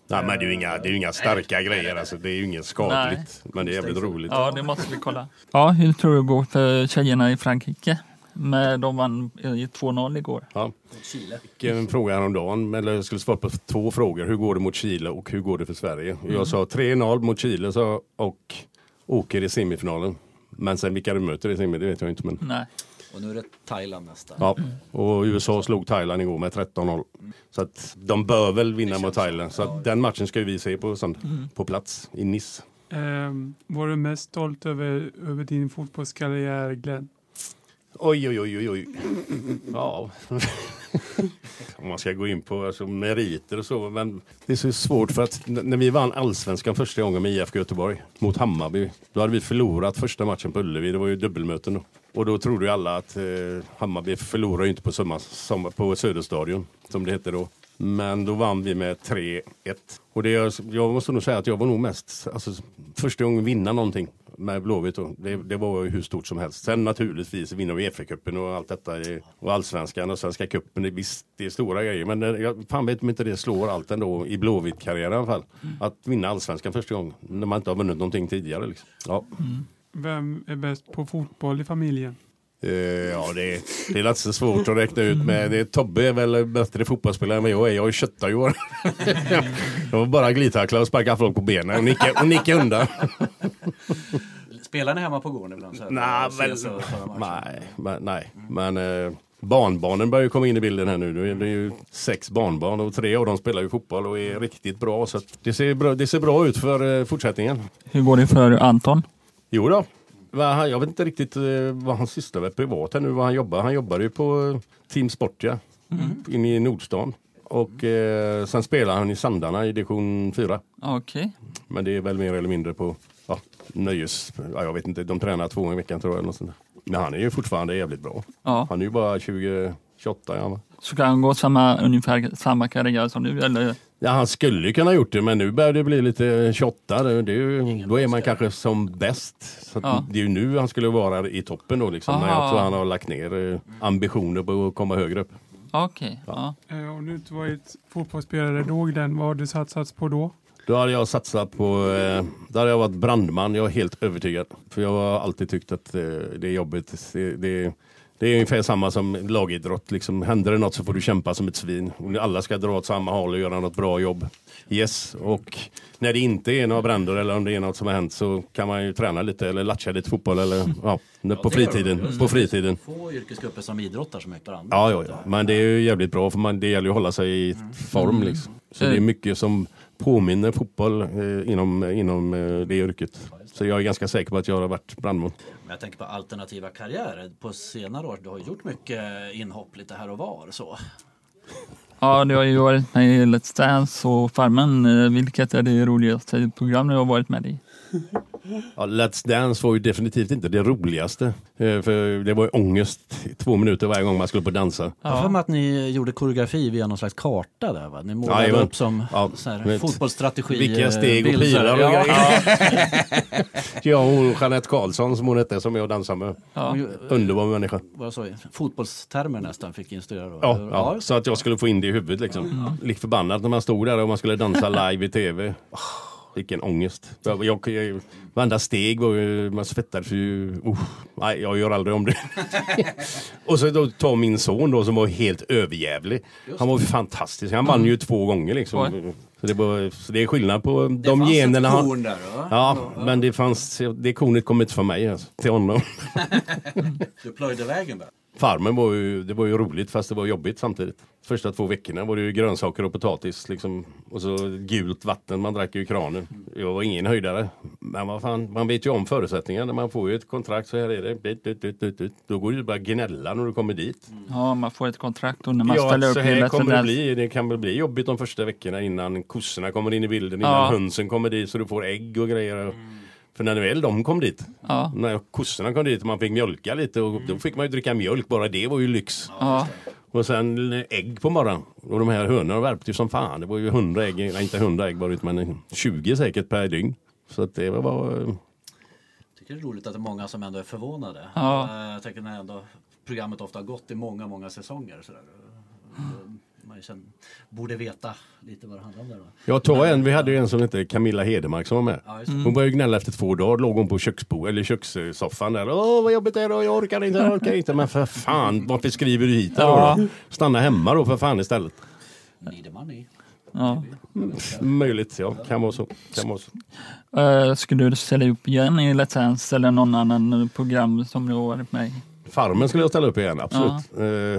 Nej, men det är ju inga, det är ju inga starka grejer. Alltså. Det är ju inget skadligt. Men det är jävligt roligt. Ja, det måste vi kolla. Ja, hur tror du det går för tjejerna i Frankrike? Med de vann i 2-0 igår. Ja. Chile. fick en fråga häromdagen, eller jag skulle svara på två frågor. Hur går det mot Chile och hur går det för Sverige? Och Jag sa 3-0 mot Chile så, och åker i semifinalen. Men sen vilka de möter i semi, det vet jag inte. Men, Nej. Och nu är det Thailand nästa. ja. Och USA slog Thailand igår med 13-0. Så att de bör väl vinna mot Thailand. Så att den matchen ska vi se på, söndag, på plats i Nice. Ehm, var du mest stolt över, över din fotbollskarriär, Glenn? Oj, oj, oj, oj, oj. Ja. [laughs] Om man ska gå in på alltså, meriter och så. Men det är så svårt för att när vi vann allsvenskan första gången med IFK Göteborg mot Hammarby. Då hade vi förlorat första matchen på Ullevi. Det var ju dubbelmöten då. Och då trodde ju alla att eh, Hammarby förlorar ju inte på, summa, som, på Söderstadion, som det hette då. Men då vann vi med 3-1. Och det, jag, jag måste nog säga att jag var nog mest, alltså första gången vinna någonting med Blåvitt då. Det, det var ju hur stort som helst. Sen naturligtvis vinner vi FA-cupen och allt detta. i- Och allsvenskan och svenska cupen. Det, visst, det är stora grejer. Men eh, jag fan vet om inte det slår allt ändå i Blåvitt-karriären i alla fall. Att vinna allsvenskan första gången. När man inte har vunnit någonting tidigare. Liksom. Ja. Mm. Vem är bäst på fotboll i familjen? Eh, ja, det är, det är inte så svårt att räkna ut. Men det, Tobbe är väl bättre fotbollsspelare än vad jag är. Jag är köttar i år. [laughs] Jag var bara glidtackla och sparka folk på benen och nicka, och nicka undan. Spelar ni hemma på gården ibland? Så här, Nej, och men, matchen? nej, men, nej. men eh, barnbarnen börjar ju komma in i bilden här nu. Nu är det ju sex barnbarn och tre av dem spelar ju fotboll och är riktigt bra. Så att det, ser bra det ser bra ut för eh, fortsättningen. Hur går det för Anton? Jo då. Va, Jag vet inte riktigt eh, vad han sysslar med privat här nu, vad han jobbar. Han jobbar ju på Team Sport, ja. Inne i Nordstan. Och eh, sen spelar han i Sandarna i division 4. Okej. Men det är väl mer eller mindre på ja, nöjes... Ja, jag vet inte, de tränar två gånger i veckan tror jag. Eller något sånt där. Men han är ju fortfarande jävligt bra. Ja. Han är ju bara 20, 28 ja? Så kan han gå samma, ungefär samma karriär som du? Eller? Ja, han skulle ju kunna gjort det, men nu börjar det bli lite 28. Det, är ju, då är man kanske som bäst. Så Ja. Det är ju nu han skulle vara i toppen då, liksom, när jag tror han har lagt ner eh, ambitioner på att komma högre upp. Okej. Ja. Eh, Om du inte varit fotbollsspelare då, Glenn, vad har du satsat på då? Då hade jag satsat på, eh, då hade jag varit brandman, jag är helt övertygad. För jag har alltid tyckt att eh, det är jobbigt. Det, det, det är ungefär samma som lagidrott. Liksom, händer det något så får du kämpa som ett svin. Alla ska dra åt samma håll och göra något bra jobb. Yes, och när det inte är några bränder eller om det är något som har hänt så kan man ju träna lite eller latcha lite fotboll eller [laughs] ja, på fritiden. På det. fritiden. Få yrkesgrupper som idrottar så mycket varandra. Ja, ja, ja. Men det är ju jävligt bra för man, det gäller ju att hålla sig i form. Liksom. Så det är mycket som påminner fotboll eh, inom, inom eh, det yrket. Så jag är ganska säker på att jag har varit brandman. Men jag tänker på alternativa karriärer. På senare år, du har gjort mycket inhopp lite här och var. Så. ja, du har ju varit med i Let's Dance och Farmen. Eh, Vilket är det roligaste program du har varit med i? [laughs] Ja, Let's Dance var ju definitivt inte det roligaste. Eh, för det var ju ångest två minuter varje gång man skulle på dansa. Jag har för mig att ni gjorde koreografi via någon slags karta där va? Ni målade Jajamän. upp som Ja, fotbollsstrategi. Vilka eh, steg och pilar och ja, grejer. [laughs] Jag och Jeanette Karlsson som hon hette som jag dansade med. Ja. Underbar människa. Vad sa? Fotbollstermer nästan fick instruera då. Ja, ja, så att jag skulle få in det i huvudet liksom. Lik förbannat när man stod där och man skulle dansa [laughs] live i tv. Vilken ångest. Jag, jag, jag, varenda steg var ju, man svettades ju. Uh, nej, jag gör aldrig om det. [laughs] och så då tar min son då som var helt överjävlig. Han var fantastisk. Han vann ju två gånger liksom. Oj. Så det, var, så det är skillnad på Det de fanns ett generna. korn där va? Ja, men det fanns, det kornet kom inte från mig alltså, till honom. [laughs] Du plöjde vägen där. Farmen var ju, det var ju roligt fast det var jobbigt samtidigt. Första två veckorna var det ju grönsaker och potatis liksom. Och så gult vatten, man drack ju i kranen. Jag var ingen höjdare. Men vad fan, man vet ju om förutsättningarna. Man får ju ett kontrakt, så här är det. Dit, dit, dit, dit, dit. Då går det ju bara gnälla när du kommer dit. ja, man får ett kontrakt och när man Ja, ställer upp så här kommer det bli. Det kan väl bli jobbigt de första veckorna innan kossorna kommer in i bilden, innan Ja. hönsen kommer dit så du får ägg och grejer. För när väl de kom dit, Ja. när kossorna kom dit och man fick mjölka lite och då fick man ju dricka mjölk, bara det var ju lyx. Ja. Och sen ägg på morgonen. Och de här hönorna värpte ju som fan. Det var ju 100 ägg, nej inte 100 ägg bara men 20 säkert per dygn. Så att det var bara... Jag tycker det är roligt att det är många som ändå är förvånade. Ja. Eh, Jag tänker när ändå programmet ofta har gått i många, många säsonger. Sådär. Man ju sen borde veta lite vad det handlar om där. va? Jag tar en, vi hade ju en som hette Camilla Hedemark som var med. Ja, det. Hon började gnälla efter två dagar, låg hon på köksbo, eller kökssoffan där. Åh vad jobbigt det är då, jag orkar inte, jag orkar inte. Men för fan, varför skriver du hit Ja. då? Stanna hemma då för fan istället. The money. Ja. Möjligt, ja. Kan vara så. Kan vara så. Eh, skulle du ställa upp igen i Let's Dance eller någon annan program som du har varit med i? Farmen skulle jag ställa upp igen, absolut.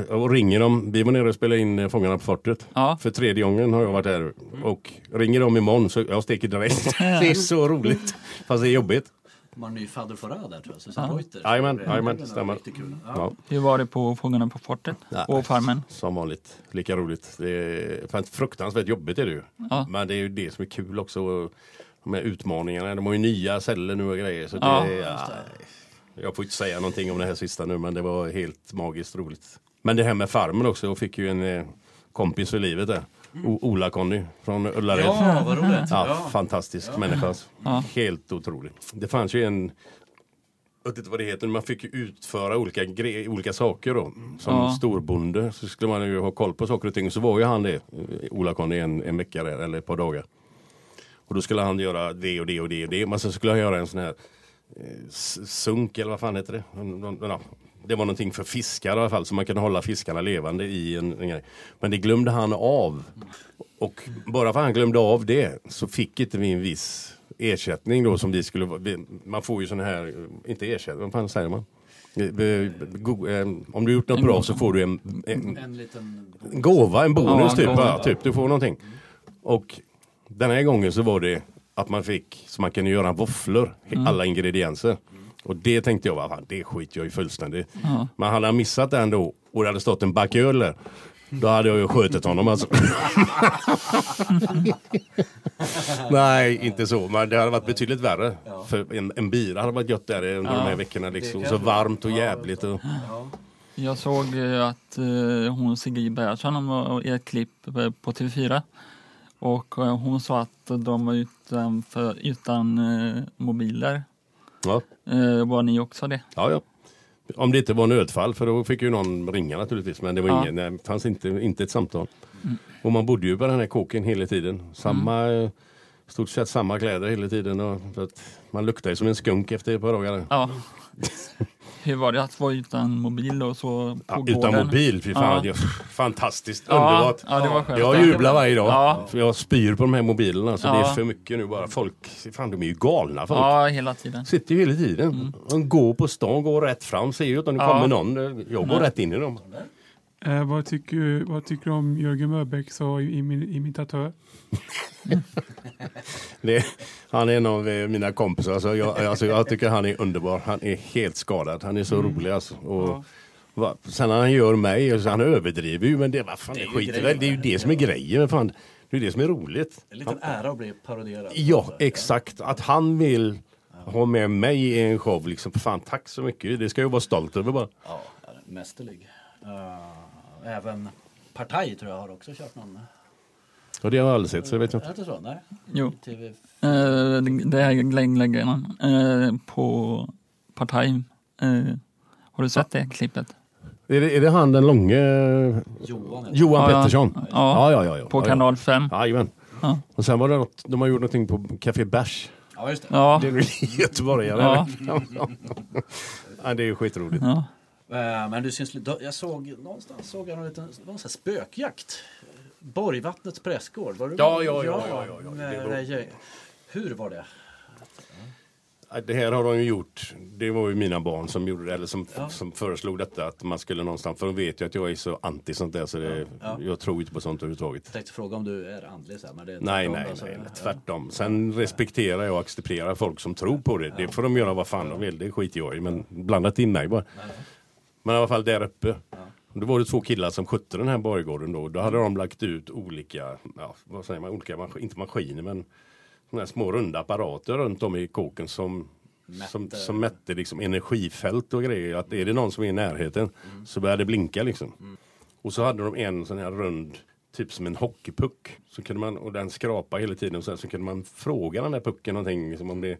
Eh, och ringer de, vi var nere och spelade in eh, Fångarna på fortet. Ja. För tredje gången har jag varit här. Och ringer de imorgon så jag sticker direkt. [laughs] det är så roligt. Fast det är jobbigt. De har en ny fadder Farah där tror jag. Susanne Reuter. Jajamän, Det jajamän, stämmer. Ja. Ja. Hur var det på Fångarna på fortet Nej. och Farmen? Som vanligt, lika roligt. Det är fruktansvärt jobbigt är det ju. Ja. Men det är ju det som är kul också. De här utmaningarna, de har ju nya celler nu och grejer. Så Ja, det, ja, jag får inte säga någonting om det här sista nu men det var helt magiskt roligt. Men det här med farmen också, jag fick ju en eh, kompis för livet där. O- Ola-Conny från Ullared. Ja, vad roligt. Ja, Ja. fantastisk människa. Ja. Helt otrolig. Det fanns ju en, jag vet inte vad det heter, man fick ju utföra olika, gre- olika saker då. Som Ja. storbonde så skulle man ju ha koll på saker och ting. Så var ju han det, eh, Ola Conny, en, en vecka där, eller ett par dagar. Och då skulle han göra det och det och det och det. Men sen skulle han göra en sån här sunk eller vad fan heter det? Det var någonting för fiskar i alla fall, så man kunde hålla fiskarna levande i en, en grej. Men det glömde han av. Och bara för att han glömde av det så fick inte vi en viss ersättning då som vi skulle Man får ju sån här, eh, inte ersättning, vad fan säger man? Eh, eh, eh, Om du gjort något En bra gåva. så får du en, en, En liten... en gåva, en bonus Ja, typ. gåva. Ja, typ. Du får någonting. Och den här gången så var det att man fick, så man kunde göra våfflor, alla ingredienser. Och det tänkte jag, fan, det skiter jag i fullständigt. Ja. Men hade han missat den då och det hade stått en back öl där, då hade jag ju skjutit honom alltså. [laughs] Nej, inte så. Men det hade varit betydligt värre. För en, en bira hade varit gött där under de här veckorna. Liksom. Så varmt och jävligt. Och... Jag såg eh, att eh, hon Sigrid Bernhardsson var i ett klipp eh, på TV4 och eh, hon sa att de var utan, för, utan eh, mobiler. Ja. Eh, var ni också det? Ja, ja. Om det inte var nödfall, för då fick ju någon ringa naturligtvis. Men det var Ja. ingen, det fanns inte, inte ett samtal. Och man bodde ju på den här kåken hela tiden. Samma, eh, stort sett samma kläder hela tiden. Och, man luktade ju som en skunk efter ett par dagar. Ja. [laughs] Hur var det att vara utan mobil och så på Ja, gården? utan mobil, fy fan. Ja. [laughs] Fantastiskt, Ja, underbart. ja, det var skönt. Jag jublar varje dag. Ja. För jag spyr på de här mobilerna. Så det är för mycket nu bara. Folk, fan de är ju galna folk. Ja, hela tiden. Sitter ju hela tiden. De går på stan, går rätt fram, ser ju att det kommer någon. Jag går rätt in i dem. Eh, vad, tycker, vad tycker du om Jörgen Mörbäck sa i, i min imitatör? [laughs] Det, han är en av eh, mina kompisar. Alltså jag, alltså jag tycker han är underbar. Han är helt skadad. Han är så rolig alltså. Och, Ja. va, sen när han gör mig, alltså, han överdriver ju men det, vad fan, Det det, skiter grejen, väl. Det är ju va? det som är grejen. Fan. Det är det som är roligt. En liten ära att bli parodierad. Ja, exakt. Att han vill ha med mig i en show. Liksom, fan, tack så mycket. Det ska jag vara stolt över bara. Ja, han mästerlig. Eh, även Partaj tror jag har också kört någon. Och det har jag aldrig sett så jag vet Är inte. det inte så? Nej? Jo. TV... Eh, det är Glenn eh, på Partaj. Eh, har du sett det klippet? Är det, är det han den långe Johan. Johan Ja, ja. Pettersson? Ja. ja, ja. ja, ja. På ja, kanal 5? Ja. Jajamän. Ja. Och sen var det något, de har gjort någonting på Café Bärs. Ja, just det. Ja. Det är väl [laughs] göteborgare? [laughs] Ja. ja, det är ju skitroligt. ja. Eh, Men du syns, jag såg någonstans såg jag någon liten, en sån spökjakt. Borgvattnets prästgård. Var du Ja, ja, ja, ja, ja, ja. var-. Hur var det? Det här har de ju gjort. Det var ju mina barn som gjorde det, eller som, Ja. som föreslog detta. Att man skulle någonstans, för de vet ju att jag är så anti sånt där så det, Ja. jag tror inte på sånt överhuvudtaget. Jag tänkte fråga om du är andlig så här, men det är Nej, nej, då, så- nej, tvärtom. Sen respekterar jag och accepterar folk som tror på det. Det får de göra vad fan de vill, det skiter jag i. Men blandat in mig bara. Men i alla fall där uppe. Då var det två killar som skötte den här borggården då. Då hade de lagt ut olika, ja, vad säger man, olika, mas- inte maskiner men såna här små runda apparater runt om i kåken som som, Mätte. som mätte liksom energifält och grejer. Att är det någon som är i närheten så börjar det blinka liksom. Och så hade de en sån här rund, typ som en hockeypuck. Så kunde man, och den skrapade hela tiden och sen så kunde man fråga den där pucken någonting. Liksom om det,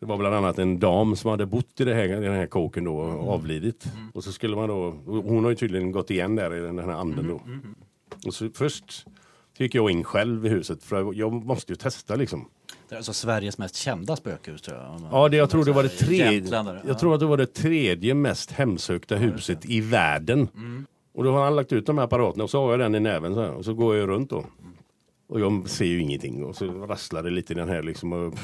det var bland annat en dam som hade bott i, det här, i den här kåken då och avlidit. Och så skulle man då, hon har ju tydligen gått igen där i den här anden då. Och så först gick jag in själv i huset för jag måste ju testa liksom. Det är alltså Sveriges mest kända spökhus tror jag. Man- Ja, det, jag tror det var det tredje. Jag tror att det var det tredje mest hemsökta huset i världen. Och då har han lagt ut de här apparaterna och så har jag den i näven så här, och så går jag runt då. Och jag ser ju ingenting och så rasslar det lite i den här liksom. Och,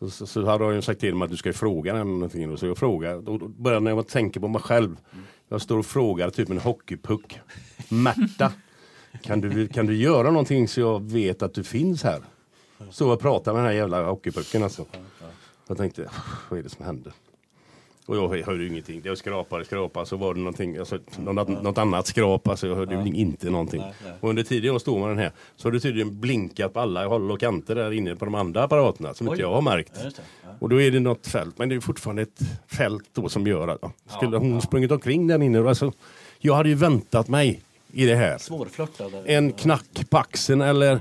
så, så, så hade jag sagt till mig att du ska ju fråga den någonting. Och så jag frågade, och då börjar jag tänka på mig själv. Jag står och frågar typ en hockeypuck. Märta, kan du, kan du göra någonting så jag vet att du finns här? Så och pratar med den här jävla hockeypucken alltså. Jag tänkte, vad är det som händer? Och jag hörde ingenting. Jag skrapade, skrapade, så var det någonting, alltså, något, något annat skrap. Alltså, jag hörde ju inte någonting. Och under tiden jag stod med den här så har det tydligen blinkat på alla håll och kanter där inne på de andra apparaterna som inte Oj. jag har märkt. Ja. Ja. Och då är det något fält, men det är fortfarande ett fält då som gör att ja, skulle hon sprungit omkring där inne. Alltså, jag hade ju väntat mig i det här. En knack på axeln eller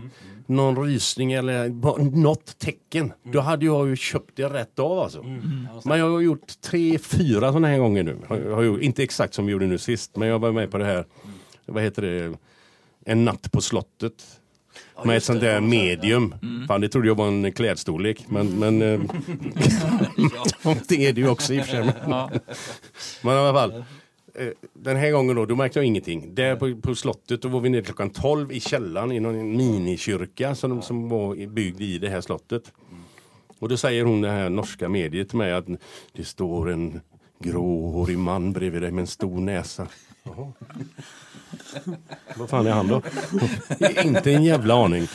någon rysning eller något tecken. Då hade jag ju köpt det rätt av alltså. Men jag har gjort tre, fyra sådana här gånger nu. Har, har gjort, inte exakt som vi gjorde nu sist, men jag var med på det här, vad heter det, En natt på slottet. med ett sånt där Ja, medium. Fan, det trodde jag var en klädstorlek. Men, men eh, [laughs] [laughs] det är det ju också i och för sig. Ja. Men i alla fall. Eh, Den här gången då, då märkte jag ingenting. Där på, på slottet, då var vi nere klockan 12 i källaren i någon minikyrka som, som var byggd i det här slottet. Och då säger hon det här norska mediet till mig att det står en gråhårig man bredvid dig med en stor näsa. Jaha. Vad fan är han då? Inte en jävla aning.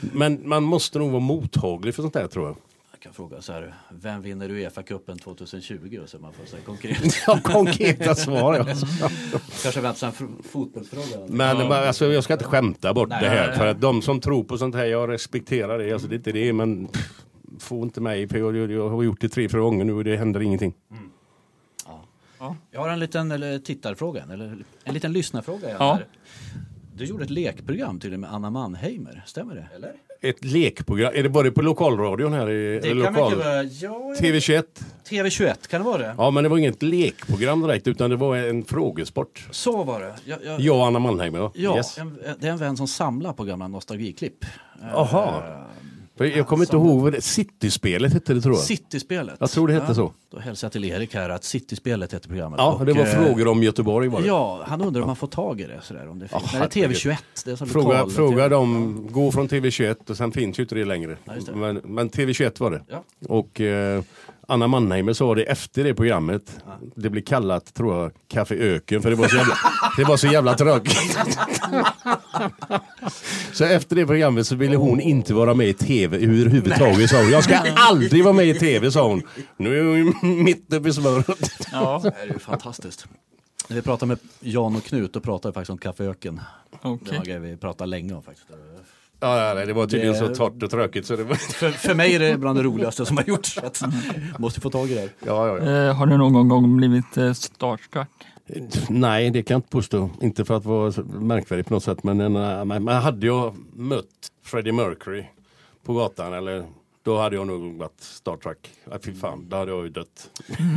Men man måste nog vara mottaglig för sånt där tror jag. Jag kan fråga så här, vem vinner Uefa-cupen 2020? Och så man får säga konkret. [laughs] Ja, konkreta svar. Ja. [laughs] Kanske väntar sig en fr- fotbollsfråga. Men men, alltså, jag ska inte skämta bort Nej, det här. nej, För nej. att de som tror på sånt här, jag respekterar det. Alltså, det är inte det, men pff, få inte mig. För jag, jag, jag har gjort det tre, fyra gånger nu och det händer ingenting. Jag har en liten eller, tittarfråga, eller en liten lyssnarfråga. Ja. Du gjorde ett lekprogram tydligen med Anna Mannheimer, stämmer det? Eller? Ett lekprogram, är det bara på lokalradion här? I, Det kan mycket vara, ja, TV21? TV21, kan det vara det? Ja, men det var inget lekprogram direkt utan det var en frågesport. Så var det. Jag, jag, Jag och Anna Mannheimer. Ja. ja, Yes. en, det är en vän som samlar på gamla nostalgiklipp. Jaha. Jag kommer inte ihåg vad det Cityspelet hette det tror jag. Cityspelet. Jag tror det hette så. Då hälsar jag till Erik här att Cityspelet heter programmet. Ja, Och, det var eh, frågor om Göteborg var det. Ja, han undrar om man får tag i det. Sådär, om det finns. Ja, Nej, det är herregud. TV21. Det är så Fråga, lokal, fråga dem, gå från TV21 och sen finns ju inte det längre. just det. Men, men TV21 var det. Ja. Och eh, Anna Mannheimer sa det efter det programmet. Det blev kallat, tror jag, Café Öken för det var så jävla, det var så jävla tråkigt. [laughs] så efter det programmet så ville hon inte vara med i TV överhuvudtaget sa hon. Jag ska aldrig vara med i TV sa hon. Nu är hon ju [laughs] mitt uppe i smöret. Ja, Det är ju fantastiskt. När vi pratade med Jan och Knut, då pratade vi faktiskt om Kaffeöken. Det var okej. en grej vi pratade länge om faktiskt. Ja, nej, det var tydligen Det- så torrt och tråkigt så det var... [laughs] För, för mig är det bland det roligaste som har gjorts. Så att, måste få tag i det. Ja, ja, ja. Eh, har du någon gång blivit eh, starstruck? Nej, det kan jag inte påstå. Inte för att vara märkvärdig på något sätt. Men, eh, men, men hade jag mött Freddie Mercury på gatan eller då hade jag nog varit Star Trek. Ja, fy fan, då hade jag ju dött.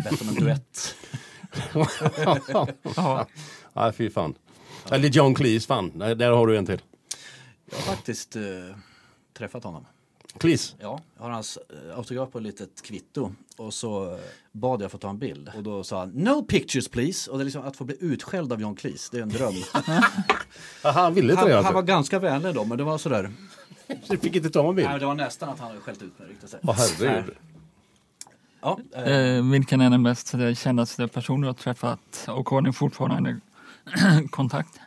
Bett om en duett. Ja. [laughs] Ja, fy fan. Eller John Cleese, fan. Där, där har du en till. Jag har faktiskt eh, träffat honom. Cleese. Ja, jag har hans eh, autograf på ett litet kvitto. Och så eh, bad jag få ta en bild. Och då sa han No pictures please. Och det är liksom att få bli utskälld av John Cleese, det är en dröm. [laughs] Aha, han ville inte det Han, han var alltså. ganska vänlig då, men det var sådär. Du fick inte ta en bild? Nej, det var nästan att han hade skällt ut mig riktigt. så här. Åh herregud. Ja, eh, Eh, vilken är den mest kändaste person du har träffat och har ni fortfarande [clears throat] kontakt?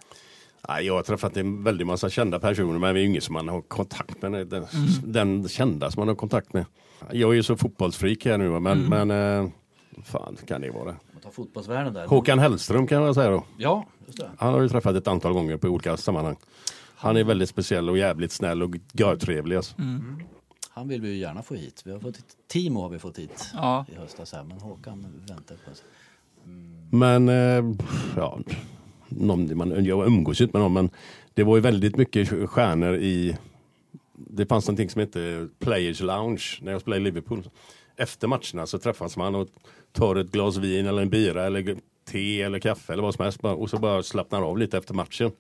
Nej, jag har träffat en väldigt massa kända personer men det är ju ingen som man har kontakt med. Den, den kända som man har kontakt med. Jag är ju så fotbollsfreak här nu men, men eh, fan kan det vara. fotbollsvärlden där. Håkan Hellström kan jag säga då. Ja, just det. Han har ju träffat ett antal gånger på olika sammanhang. Han är väldigt speciell och jävligt snäll och görtrevlig. Alltså. Han vill vi ju gärna få hit. Vi har fått hit, Timo har vi fått hit Ja. i höstas här, men Håkan väntar på oss. Men eh, ja, någon, man, jag umgås ju inte med någon men det var ju väldigt mycket stjärnor i det fanns någonting som hette Players Lounge när jag spelade i Liverpool. Efter matcherna så träffas man och tar ett glas vin eller en bira eller te eller kaffe eller vad som helst och så bara slappnar av lite efter matchen.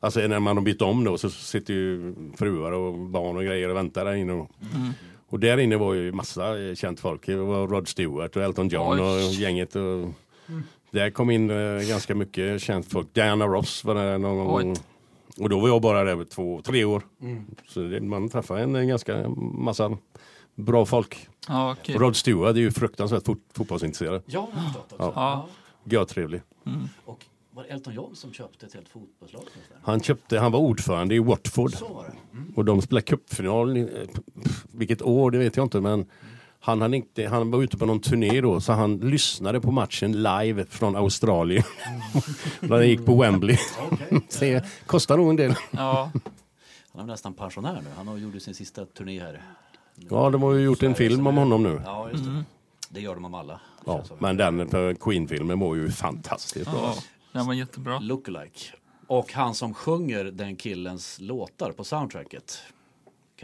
Alltså när man har bytt om då så sitter ju fruar och barn och grejer och väntar där inne. Och, och där inne var ju massa eh, känt folk. Det var Rod Stewart och Elton John Oj. och gänget. Och, Där kom in eh, ganska mycket känt folk. Diana Ross var där någon gång. Oj. Och då var jag bara där två, tre år. Så det, man träffade en, en ganska massa bra folk. Ja. Och Rod Stewart är ju fruktansvärt fot, fotbollsintresserad. Ja, också. Ja. Görtrevlig. Och var det Elton John som köpte ett helt fotbollslag? Han, köpte, han var ordförande i Watford. Så var det. Och de spelade cupfinal, eh, vilket år det vet jag inte men han, hade inte, han var ute på någon turné då så han lyssnade på matchen live från Australien. [laughs] När han gick på Wembley. Det [laughs] kostar nog en del. Ja. Han är nästan pensionär nu. Han har gjort sin sista turné här. Ja, de har ju gjort en film om honom nu. Ja, just det. Det gör de om alla. Ja, men den Queen-filmen var ju fantastiskt bra. ja, den var jättebra. Lookalike. Och han som sjunger den killens låtar på soundtracket.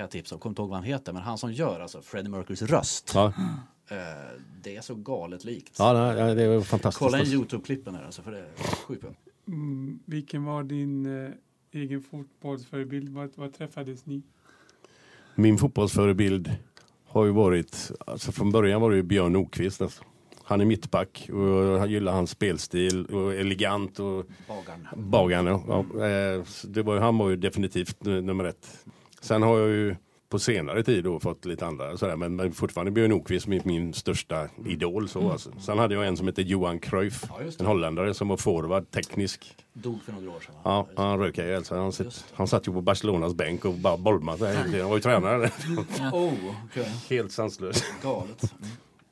Kan jag tipsa om. Kommer inte ihåg vad han heter. Men han som gör alltså Freddie Mercurys röst. Ja, Eh, det är så galet likt. ja det, det var fantastiskt. Kolla in Youtube-klippen här alltså. För det är sjukt. Mm, vilken var din eh, egen fotbollsförebild? Var, var träffades ni? Min fotbollsförebild har ju varit, alltså från början var det ju Björn Nordqvist. Alltså. Han är mittback och jag gillar hans spelstil och elegant och Bagaren. bagaren. Ja. Ja, så det var, han var ju definitivt nummer ett. Sen har jag ju på senare tid då fått lite andra sådär, men, men fortfarande Björn Nordqvist min, min största idol. Så, alltså. Sen hade jag en som hette Johan Cruyff, Ja, en holländare som var forward, teknisk. Dog för några år sedan. Ja, det. han rökade ihjäl sig. Han, han satt ju på Barcelonas bänk och bara bolmade sig hela tiden. Han var ju tränare. [laughs] Oh, okej. Helt sanslös. Galet. Mm.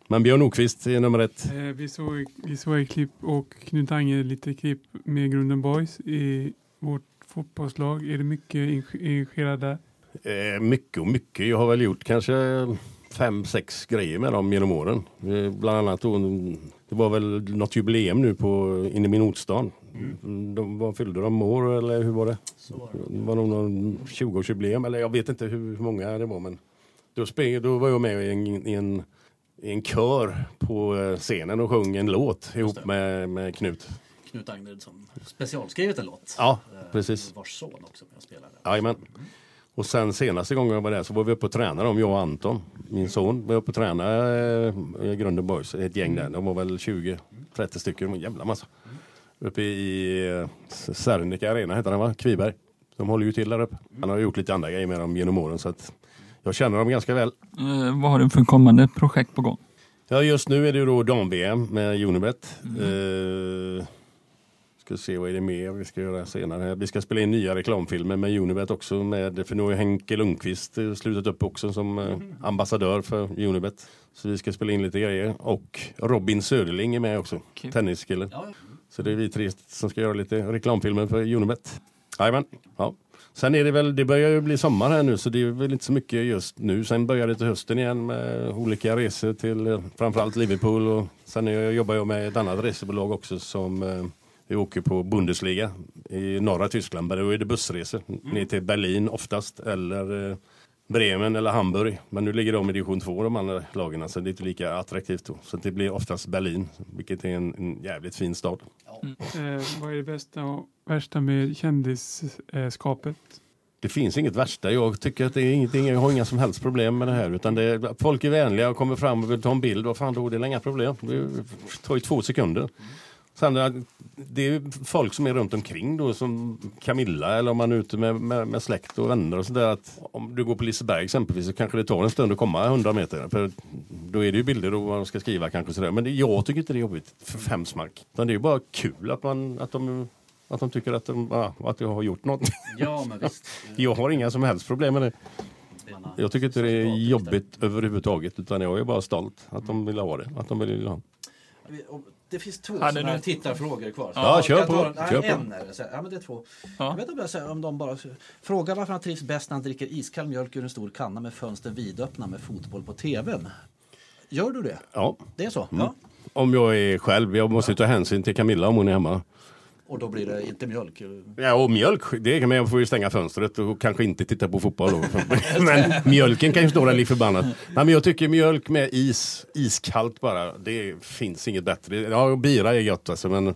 Men Björn Nordqvist är nummer ett. Eh, vi, såg, vi såg ett klipp och Knut Ange lite klipp med Grunden Boys i vårt fotbollslag. Är det mycket eng- engagerad där? Eh, mycket och mycket. Jag har väl gjort kanske fem, sex grejer med dem genom åren. Eh, bland annat då, det var väl något jubileum nu på inne i Minotstan. De, vad fyllde de år eller hur var det? Var det. Det var nog någon 20-årsjubileum eller jag vet inte hur många det var men då, spring, då var jag med i en, i en, i en kör på eh, scenen och sjöng en låt ihop med, med Knut. Knut Agnered som specialskrivit en låt. Ja, precis. Vars son också och spelade. Jajamän. Och sen senaste gången jag var där så var vi uppe och tränade om jag och Anton, min son, var uppe och tränade eh, i Grunden Boys, ett gäng där. De var väl 20-30 stycken, en jävla massa. Uppe i eh, Serneke Arena heter den va? Kviberg. De håller ju till där uppe. Han har gjort lite andra grejer med dem genom åren så att jag känner dem ganska väl. Eh, vad har du för kommande projekt på gång? Ja just nu är det ju då dam-VM med Unibet. Eh, ska se vad är det mer vi ska göra senare. Vi ska spela in nya reklamfilmer med Unibet också. Med, för nu har Henke Lundqvist eh, slutat upp också som eh, ambassadör för Unibet. Så vi ska spela in lite grejer. Och Robin Söderling är med också. Kul. Tenniskille. Ja, Så det är vi tre som ska göra lite reklamfilmer för Unibet. Jajamän. Ja. Sen är det väl, det börjar ju bli sommar här nu så det är väl inte så mycket just nu. Sen börjar det till hösten igen med olika resor till eh, framförallt Liverpool och sen jag, jobbar jag med ett annat resebolag också som vi åker på Bundesliga i norra Tyskland. Då är det bussresor ner till Berlin oftast eller eh, Bremen eller Hamburg. Men nu ligger de i division 2 de andra lagen så det är inte lika attraktivt då. Så det blir oftast Berlin vilket är en, en jävligt fin stad. Eh, vad är det bästa och värsta med kändisskapet? Det finns inget värsta. Jag tycker att det är ingenting, jag har inga som helst problem med det här. Utan det är, folk är vänliga och kommer fram och vill ta en bild. Vad fan då, det är inga problem. Det tar ju två sekunder. Sen är det är folk som är runt omkring då som Camilla eller om man är ute med, med, med släkt och vänner och sådär. Om du går på Liseberg exempelvis så kanske det tar en stund att komma 100 meter. För då är det ju bilder och vad man ska skriva kanske sådär. Men det, jag tycker inte det är jobbigt för fem smack. Utan det är ju bara kul att, man, att, de, att de tycker att, de, att jag har gjort något. [laughs] ja men visst. [laughs] Jag har inga som helst problem med det. Jag tycker inte det är jobbigt överhuvudtaget utan jag är bara stolt att de vill ha det. Att de vill ha. Det finns två Hade sådana här du- tittarfrågor kvar. Ja, Jag kör på, Nej, kör på. En är det. Så här, Ja, men det är två. Ja. Jag vet inte om, jag, säger- om de bara... Fråga varför han trivs bäst när han dricker iskall mjölk ur en stor kanna med fönster vidöppna med fotboll på tvn. Gör du det? Ja. Det är så? Mm. Ja. Om jag är själv, jag måste ju ta hänsyn till Camilla om hon är hemma. Och då blir det inte mjölk? Ja, och mjölk, det kan man, jag får ju stänga fönstret och kanske inte titta på fotboll då. [laughs] men mjölken kan ju stå där lik förbannat. Nej, men jag tycker mjölk med is, iskallt bara, det finns inget bättre. Ja, bira är gött alltså, men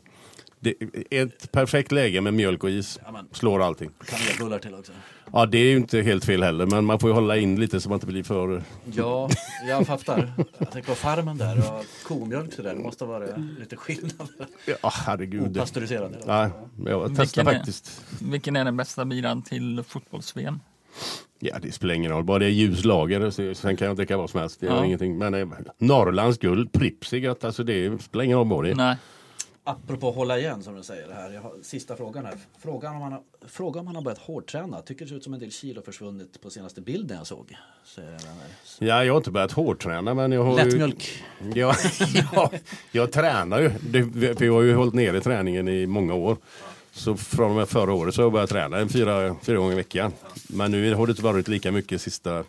det, ett perfekt läge med mjölk och is Ja, men- slår allting. Kanelbullar till också. Ja, det är ju inte helt fel heller, men man får ju hålla in lite så man inte blir för... Ja, jag fattar. Jag tänker på farmen där och komjölk sådär. Det måste vara lite skillnad. Ja, herregud. Opastöriserad. Nej, jag testar Vilken är- faktiskt. Vilken är den bästa biran till fotbolls-VM? Ja, det spelar ingen roll. Bara det är ljus lager, så- sen kan jag dricka vad som helst. Det gör Ja. ingenting. Men eh, Norrlands guld, Pripps är gött. Alltså det spelar ingen roll vad det är. Nej. Apropå hålla igen som du säger. Det här. Jag har, sista frågan här. Frågan om han har, fråga om han har börjat hårdträna. Tycker det ser ut som en del kilo försvunnit på senaste bilden jag såg. Säger den här. Ja, jag har inte börjat hårdträna men jag har Lättmjölk. ju... Ja, [laughs] ja, jag tränar ju. Det, för jag har ju hållit nere träningen i många år. Så från och med förra året så har jag börjat träna fyra, fyra gånger i veckan. Men nu har det inte varit lika mycket sista,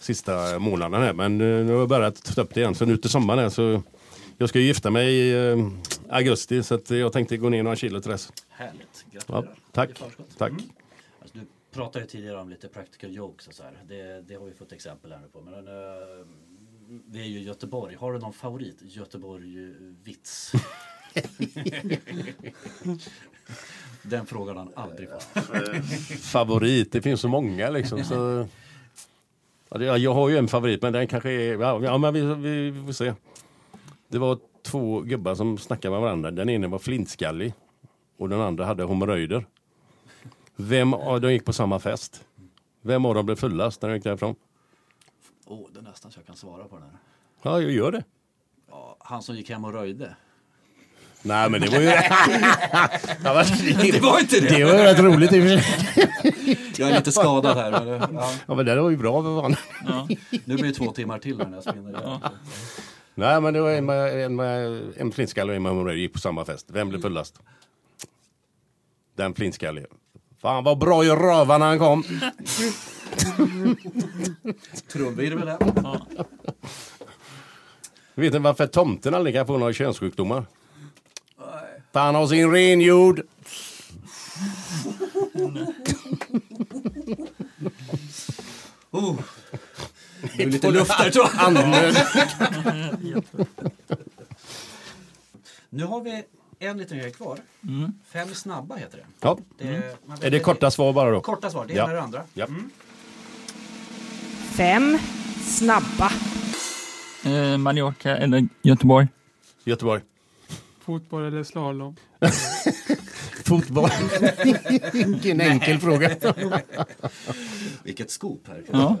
sista månaden här. Men eh, nu har jag börjat ta upp det igen. Så nu till sommaren så jag ska ju gifta mig eh, augusti så att jag tänkte gå ner några kilo till dess. Härligt. Ja, tack. Tack. Mm. Alltså, du pratade ju tidigare om lite practical jokes och så här. Det, det har vi fått exempel här nu på. Men uh, vi är ju i Göteborg. Har du någon favorit Göteborg-vits? [laughs] Den frågan han aldrig fått. Favorit, det finns så många liksom. Så... Jag har ju en favorit men den kanske är, ja, ja men vi, vi, vi får se. Det var två gubbar som snackade med varandra. Den ene var flintskallig och den andra hade hemorrojder. Vem av de gick på samma fest? Vem av dem blev fullast när de gick därifrån? Oh, det är nästan så jag kan svara på den här. Ja, jag gör det. Ja, han som gick hem och röjde. Nej men det var ju... [laughs] [laughs] ja, Det var inte det var ju rätt roligt i och för sig. [laughs] Jag är lite skadad här. Men, det- ja. Ja men det var ju bra för fan. Ja. Nu blir det två timmar till när jag spinner. Nej men det var en, med, en, flintskallig och en med hemorrojder gick på samma fest. Vem blev fullast? Den flintskallige. Fan vad bra i rövarna han kom. [laughs] Trumvirvel här. Vet ni varför tomten aldrig kan få några könssjukdomar? För han har sin renjord. Oh. Det är lite luft där tror. [laughs] Nu har vi en liten grej kvar. Mm. Fem snabba heter det. Ja. det man Är det korta svar bara då? Korta svar, det Ja. ena är det andra. Ja. Fem snabba. Eh, Mallorca eller Göteborg? Göteborg. Fotboll eller slalom? [laughs] Fotboll. [laughs] Vilken enkel fråga. Vilket scoop här. Ja.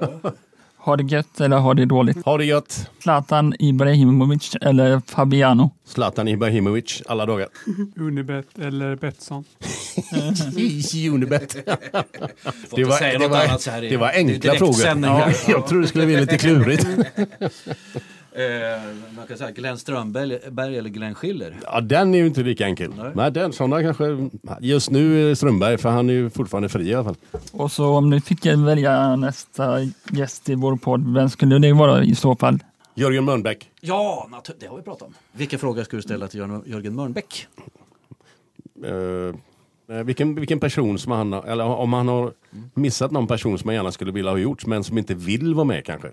Har det gött eller har det dåligt? Ha det gött. Zlatan Ibrahimovic eller Fabiano? Zlatan Ibrahimovic alla dagar. [laughs] Unibet eller Betsson? [laughs] Unibet. [laughs] Det var, det, var, det var enkla frågor. Ja, jag tror det skulle bli lite klurigt. Eh, man kan säga Glenn Strömberg Berg eller Glenn Schiller. Ja, den är ju inte lika enkel. Nej. Men den, sådana kanske, just nu är Strömberg, för han är ju fortfarande fri i alla fall. Och så om ni fick välja nästa gäst i vår podd, vem skulle det vara i så fall? Jörgen Mörnbäck. Ja, det har vi pratat om. Vilken fråga ska du ställa till Jörgen- Mörnbäck? Eh, eh, vilken, vilken person som han har, eller om han har missat någon person som han gärna skulle vilja ha gjort, men som inte vill vara med kanske.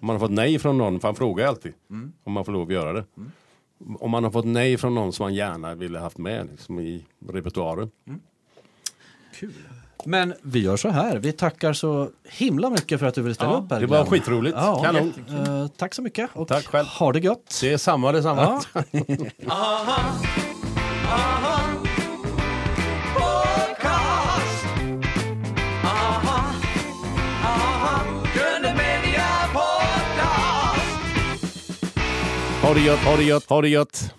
Om man har fått nej från någon, för han frågar alltid om man får lov att göra det. Om man har fått nej från någon som man gärna ville haft med liksom, i repertoaren. Kul. Men vi gör så här. Vi tackar så himla mycket för att du ville ställa Ja, upp här. Det var Glenn. skitroligt. Ja, Kanon. eh, tack så mycket och Tack själv. ha det gött. Det är samma, det är samma. Ja. [laughs] Aha, aha, Ha det gött, ha det gött, ha det gött.